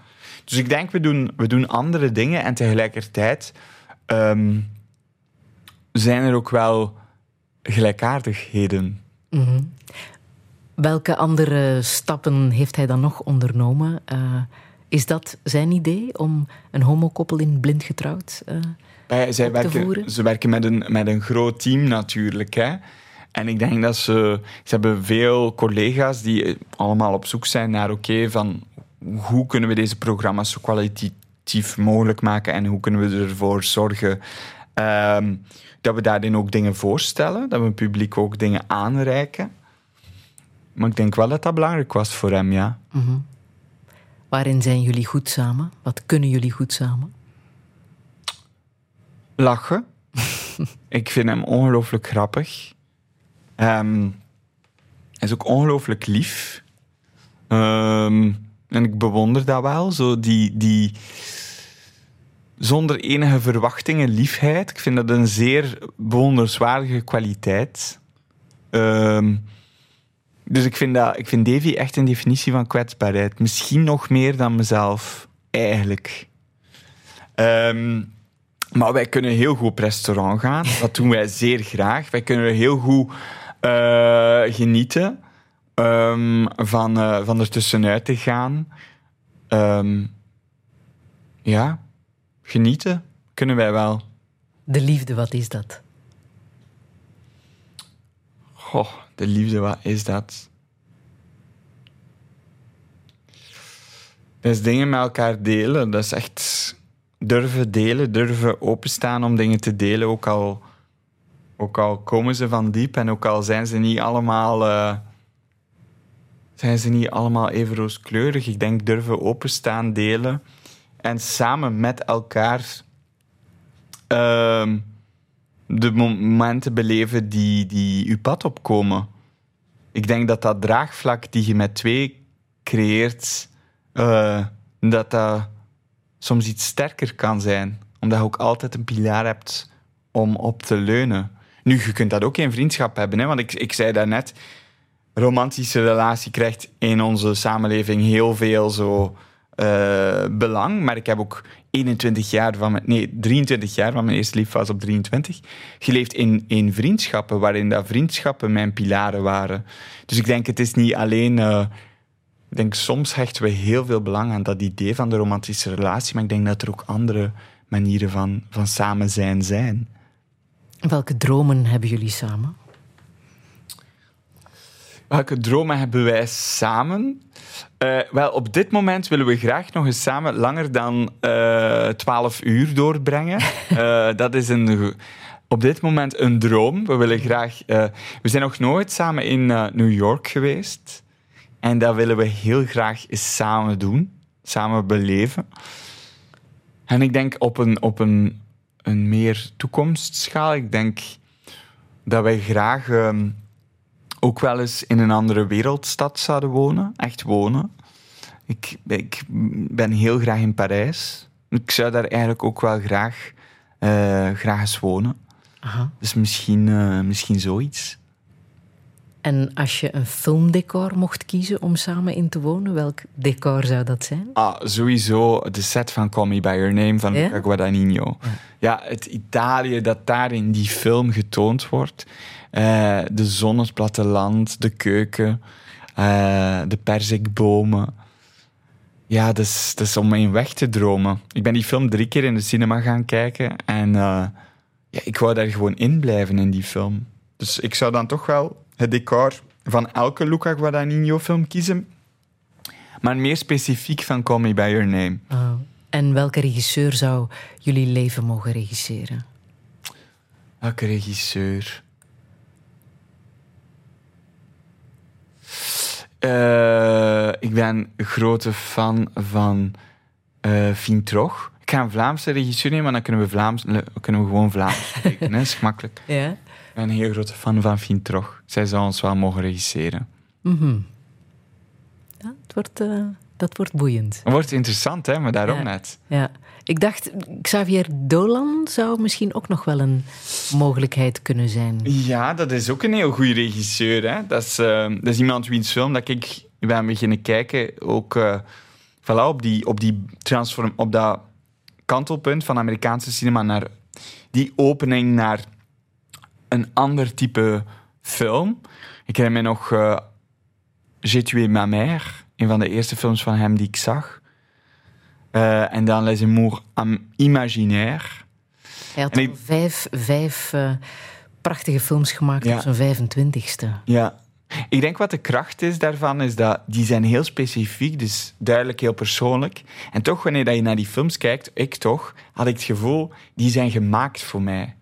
Dus ik denk, we doen, we doen andere dingen en tegelijkertijd ehm, zijn er ook wel gelijkaardigheden. Welke andere stappen heeft hij dan nog ondernomen? Eh, is dat zijn idee om een homokoppel in blind getrouwd? Bij, zij werken, voeren? ze werken met een, met een groot team natuurlijk. Hè. En ik denk dat ze... Ze hebben veel collega's die eh, allemaal op zoek zijn naar... Oké, van hoe kunnen we deze programma's zo kwalitatief mogelijk maken en hoe kunnen we ervoor zorgen ehm, dat we daarin ook dingen voorstellen, dat we het publiek ook dingen aanreiken. Maar ik denk wel dat dat belangrijk was voor hem, ja. waarin zijn jullie goed samen? Wat kunnen jullie goed samen? lachen. (laughs) ik vind hem ongelooflijk grappig. Ehm, hij is ook ongelooflijk lief. Ehm, en ik bewonder dat wel. Zo die, die zonder enige verwachtingen liefheid. Ik vind dat een zeer bewonderenswaardige kwaliteit. Ehm, dus ik vind, dat, ik vind Davy echt een definitie van kwetsbaarheid. Misschien nog meer dan mezelf, eigenlijk. Ehm, maar wij kunnen heel goed op restaurant gaan. (laughs) Dat doen wij zeer graag. Wij kunnen heel goed eh, genieten ehm, van, eh, van er tussenuit te gaan. Ehm, ja, genieten kunnen wij wel. De liefde, wat is dat? Goh, de liefde, wat is dat? Dat is dingen met elkaar delen. Dat is echt durven delen, durven openstaan om dingen te delen. Ook al, ook al komen ze van diep en ook al zijn ze niet allemaal, eh, zijn ze niet allemaal even rooskleurig. Ik denk durven openstaan, delen en samen met elkaar ehm, de momenten beleven die, die uw pad opkomen. Ik denk dat dat draagvlak die je met twee creëert, eh, dat dat soms iets sterker kan zijn. Omdat je ook altijd een pilaar hebt om op te leunen. Nu, je kunt dat ook in vriendschap hebben. Hè? Want ik, ik zei daarnet, romantische relatie krijgt in onze samenleving heel veel zo, eh, belang. Maar ik heb ook 21 jaar van mijn, nee, 23 jaar van mijn eerste lief was op 23, geleefd in, in vriendschappen, waarin dat vriendschappen mijn pilaren waren. Dus ik denk, het is niet alleen... eh, ik denk, soms hechten we heel veel belang aan dat idee van de romantische relatie, maar ik denk dat er ook andere manieren van, van samen zijn zijn. Welke dromen hebben jullie samen? Welke dromen hebben wij samen? Eh, wel, op dit moment willen we graag nog eens samen langer dan eh 12 uur doorbrengen. (laughs) Eh, dat is een, op dit moment een droom. We willen graag. we zijn nog nooit samen in New York geweest. En dat willen we heel graag eens samen doen, samen beleven. En ik denk op een, op een, een meer toekomstschaal. Ik denk dat wij graag. ehm, ook wel eens in een andere wereldstad zouden wonen. Echt wonen. Ik, ik ben heel graag in Parijs. Ik zou daar eigenlijk ook wel graag, eh, graag eens wonen. Aha. Dus misschien, eh, misschien zoiets. En als je een filmdecor mocht kiezen om samen in te wonen, welk decor zou dat zijn? Ah, sowieso de set van Call Me By Your Name van Ja? Luca Guadagnino. Ja, het Italië dat daar in die film getoond wordt. Eh, de zon, het platteland, de keuken, eh, de perzikbomen. Ja, dat is, dat is om in weg te dromen. Ik ben die film drie keer in de cinema gaan kijken en eh, ja, ik wou daar gewoon in blijven in die film. Dus ik zou dan toch wel het decor van elke Luca Guadagnino film kiezen. Maar meer specifiek van Call Me By Your Name. Oh. En welke regisseur zou jullie leven mogen regisseren? Welke regisseur? Eh, ik ben een grote fan van Fien Trog. Ik ga een Vlaamse regisseur nemen, maar dan kunnen we, Vlaams, kunnen we gewoon Vlaams spreken. Dat is gemakkelijk. (laughs) Ja. Ik ben een heel grote fan van Fien Trog. Zij zou ons wel mogen regisseren. Mhm. ja het wordt, eh, dat wordt boeiend. Het wordt interessant, hè, maar daarom Ja. net. Ja. Ik dacht, Xavier Dolan zou misschien ook nog wel een mogelijkheid kunnen zijn. Ja, dat is ook een heel goede regisseur. Hè? Dat, is, eh, dat is iemand wiens film dat ik ben beginnen kijken. Ook voilà, op, die, op, die transform, op dat kantelpunt van Amerikaanse cinema naar die opening naar een ander type film. Ik herinner me nog eh J'ai tué ma mère, een van de eerste films van hem die ik zag. Eh, en dan Les Amours am- Imaginaires. Hij had ik- al vijf, vijf eh, prachtige films gemaakt Ja. op zijn 25ste. Ja. Ik denk wat de kracht is daarvan, is dat die zijn heel specifiek, dus duidelijk heel persoonlijk. En toch, wanneer dat je naar die films kijkt, ik toch, had ik het gevoel, die zijn gemaakt voor mij.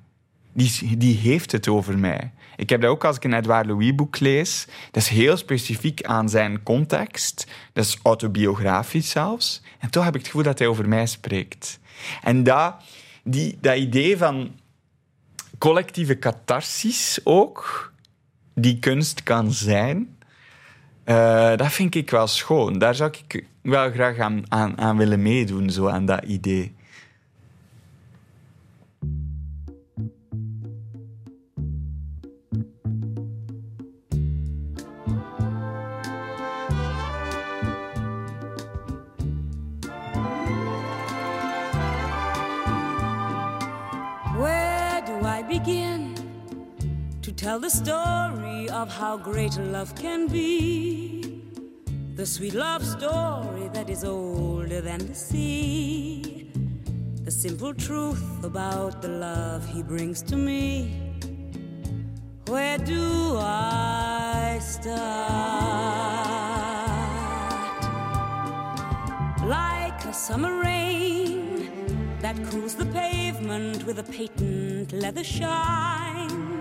Die, die heeft het over mij. Ik heb dat ook als ik een Edouard Louis boek lees. Dat is heel specifiek aan zijn context. Dat is autobiografisch zelfs. En toch heb ik het gevoel dat hij over mij spreekt. En dat, die, dat idee van collectieve catharsis ook, die kunst kan zijn, eh, dat vind ik wel schoon. Daar zou ik wel graag aan, aan, aan willen meedoen, zo aan dat idee. Tell the story of how great love can be? The sweet love story that is older than the sea. The simple truth about the love he brings to me. Where do I start? Like a summer rain that cools the pavement with a patent leather shine.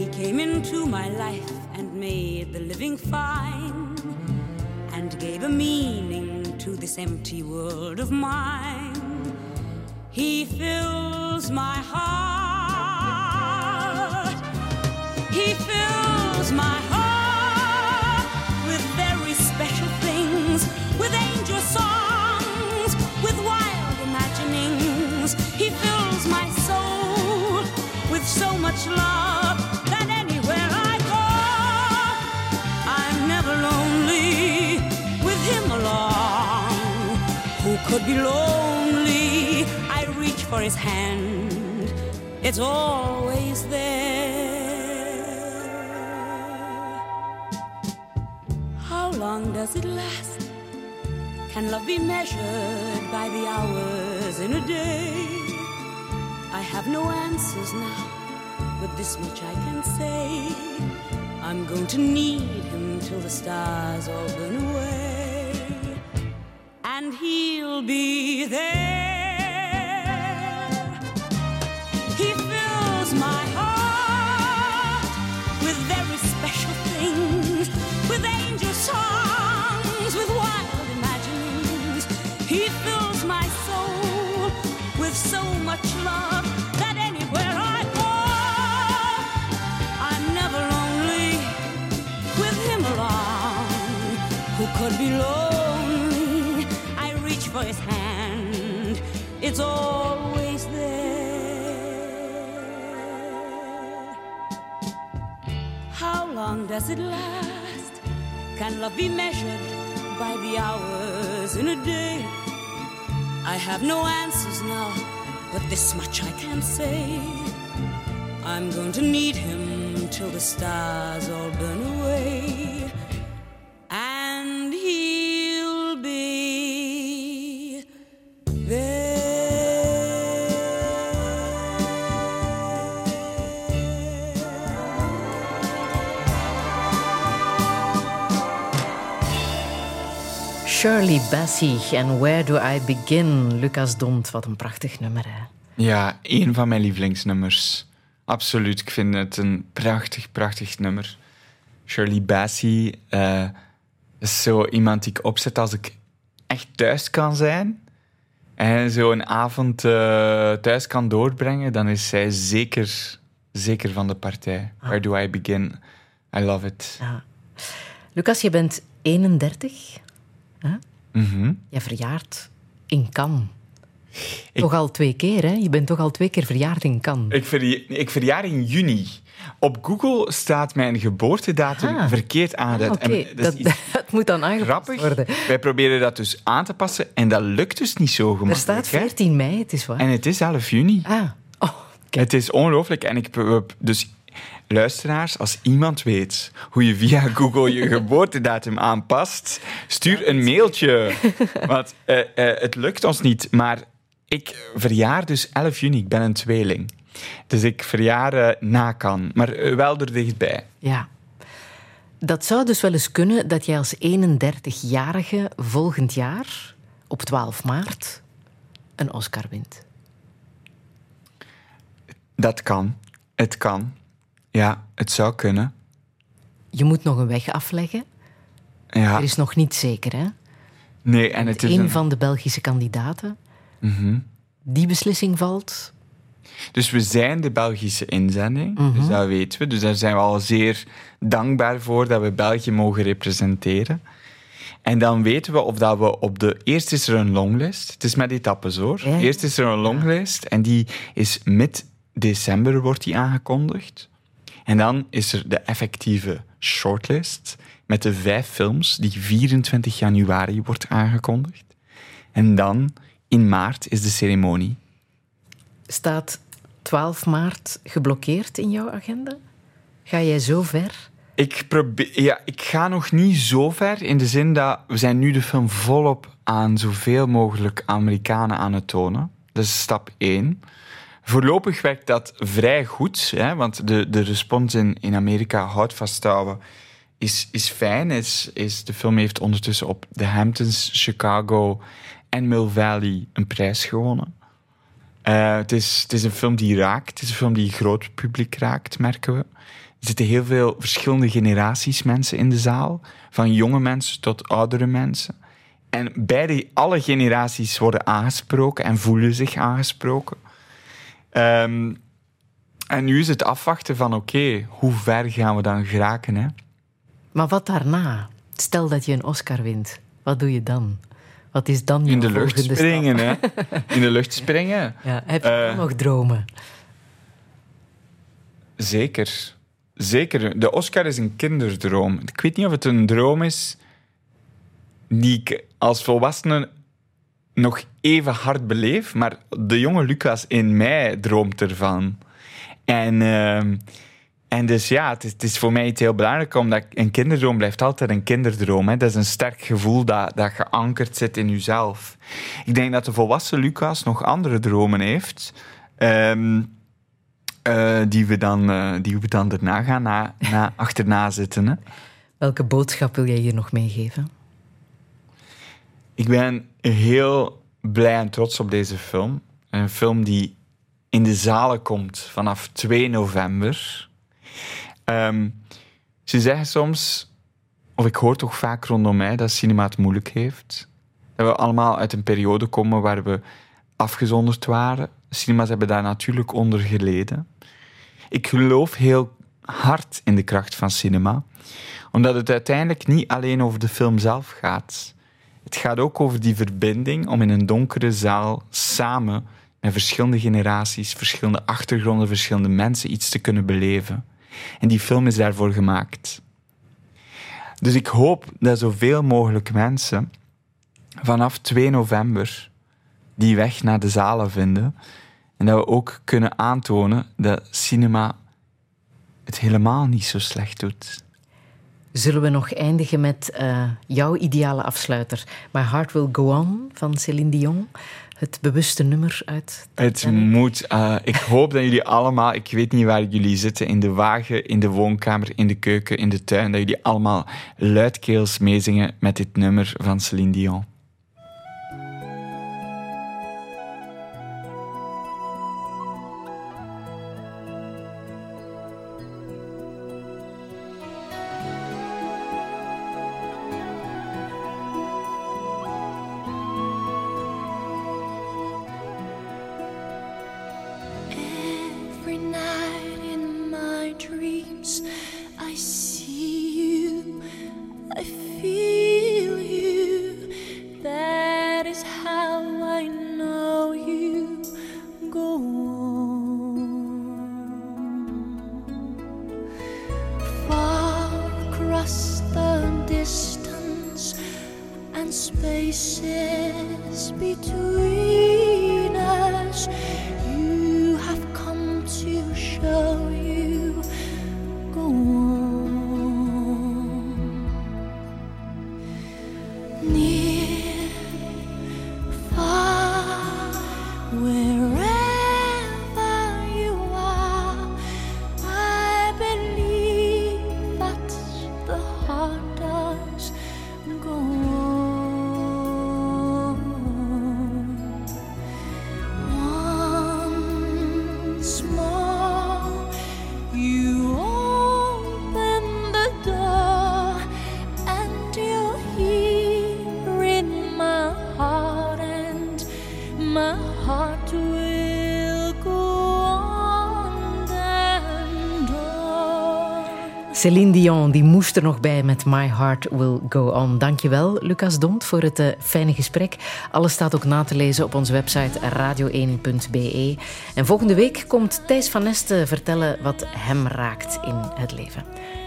He came into my life and made the living fine and gave a meaning to this empty world of mine. He fills my heart. He fills my heart with very special things, with angel songs, with wild imaginings. He fills my soul with so much love could be lonely? I reach for his hand, it's always there. How long does it last? Can love be measured by the hours in a day? I have no answers now, but this much I can say. I'm going to need him till the stars all burn away. And he'll be there. He fills my heart with very special things, with angel songs, with wild imaginings. He fills my soul with so much love his hand, it's always there. How long does it last? Can love be measured by the hours in a day? I have no answers now, but this much I can say. I'm going to need him till the stars all burn away. Shirley Bassey en Where Do I Begin? Lucas Dont, wat een prachtig nummer. Hè? Ja, één van mijn lievelingsnummers. Absoluut. Ik vind het een prachtig, prachtig nummer. Shirley Bassey eh, is zo iemand die ik opzet als ik echt thuis kan zijn. En zo een avond eh, thuis kan doorbrengen, dan is zij zeker, zeker van de partij. Where do I begin? I love it. Lucas, je bent 31. Hè? Mhm. Je verjaart in Cannes. Ik- Toch al twee keer, hè? Je bent toch al twee keer verjaard in Cannes. Ik, verja- ik verjaar in juni. Op Google staat mijn geboortedatum Ah. verkeerd aangeduid. Ah, (laughs) dat, moet dan aangepast grappig. worden. Wij proberen dat dus aan te passen en dat lukt dus niet zo Er gemakkelijk. staat hè. 14 mei, het is waar. En het is 11 juni. Ah, oh, Het is ongelooflijk. En ik, dus luisteraars, als iemand weet hoe je via (laughs) Google je geboortedatum aanpast, stuur een mailtje. (laughs) Want eh, eh, het lukt ons niet. Maar ik verjaar dus 11 juni. Ik ben een tweeling. Dus ik verjaar eh, na kan, maar wel er dichtbij. ja. Dat zou dus wel eens kunnen dat jij als 31-jarige volgend jaar, op 12 maart, een Oscar wint. Dat kan. Het kan. Ja, het zou kunnen. Je moet nog een weg afleggen. Ja. Er is nog niet zeker, hè? Nee, en het is een een... van de Belgische kandidaten. Mhm. Die beslissing valt. Dus we zijn de Belgische inzending, Mhm. dus dat weten we. Dus daar zijn we al zeer dankbaar voor dat we België mogen representeren. En dan weten we of dat we op de... Eerst is er een longlist. Het is met etappes, hoor. Ja. Eerst is er een longlist en die is mid-december wordt die aangekondigd. En dan is er de effectieve shortlist met de vijf films die 24 januari wordt aangekondigd. En dan in maart is de ceremonie. Staat 12 maart geblokkeerd in jouw agenda? Ga jij zo ver? Ik, probeer, ja, ik ga nog niet zo ver in de zin dat we zijn nu de film volop aan zoveel mogelijk Amerikanen aan het tonen. Dat is stap 1. Voorlopig werkt dat vrij goed, hè, want de, de respons in, in Amerika, houdt vasthouden, is, is fijn. Is, is, de film heeft ondertussen op The Hamptons, Chicago en Mill Valley een prijs gewonnen. Eh, het, is, het is een film die raakt. Het is een film die groot publiek raakt, merken we. Er zitten heel veel verschillende generaties mensen in de zaal. Van jonge mensen tot oudere mensen. En beide, alle generaties worden aangesproken en voelen zich aangesproken. Ehm, en nu is het afwachten van, oké, hoe ver gaan we dan geraken? Hè? Maar wat daarna? Stel dat je een Oscar wint. Wat doe je dan? Wat is dan je In de lucht springen, hè? (laughs) In de lucht springen. Ja, heb je dan nog dromen? Zeker. Zeker. De Oscar is een kinderdroom. Ik weet niet of het een droom is die ik als volwassene nog even hard beleef, maar de jonge Lucas in mij droomt ervan. En, ehm, en dus ja, het is, voor mij iets heel belangrijk, omdat een kinderdroom blijft altijd een kinderdroom. Hè. Dat is een sterk gevoel dat, dat geankerd zit in jezelf. Ik denk dat de volwassen Lucas nog andere dromen heeft. Ehm, eh, die, we dan, eh, die we dan daarna gaan na, na, achterna zitten. Hè. Welke boodschap wil jij hier nog meegeven? Ik ben heel blij en trots op deze film. Een film die in de zalen komt vanaf 2 november. Ehm, ze zeggen soms, of ik hoor toch vaak rondom mij, dat cinema het moeilijk heeft. Dat we allemaal uit een periode komen waar we afgezonderd waren. Cinemas hebben daar natuurlijk onder geleden. Ik geloof heel hard in de kracht van cinema, omdat het uiteindelijk niet alleen over de film zelf gaat. Het gaat ook over die verbinding om in een donkere zaal samen met verschillende generaties, verschillende achtergronden, verschillende mensen iets te kunnen beleven. En die film is daarvoor gemaakt. Dus ik hoop dat zoveel mogelijk mensen vanaf 2 november die weg naar de zalen vinden. En dat we ook kunnen aantonen dat cinema het helemaal niet zo slecht doet. Zullen we nog eindigen met eh, jouw ideale afsluiter? My Heart Will Go On van Céline Dion. Het bewuste nummer uit Het moet. eh, ik hoop dat jullie allemaal, ik weet niet waar jullie zitten, in de wagen, in de woonkamer, in de keuken, in de tuin, dat jullie allemaal luidkeels meezingen met dit nummer van Celine Dion. Céline Dion, die moest er nog bij met My Heart Will Go On. Dankjewel, Lucas Dont, voor het eh, fijne gesprek. Alles staat ook na te lezen op onze website radio1.be. En volgende week komt Thijs van Nesten vertellen wat hem raakt in het leven.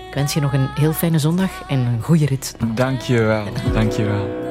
Ik wens je nog een heel fijne zondag en een goede rit. Dankjewel, dankjewel.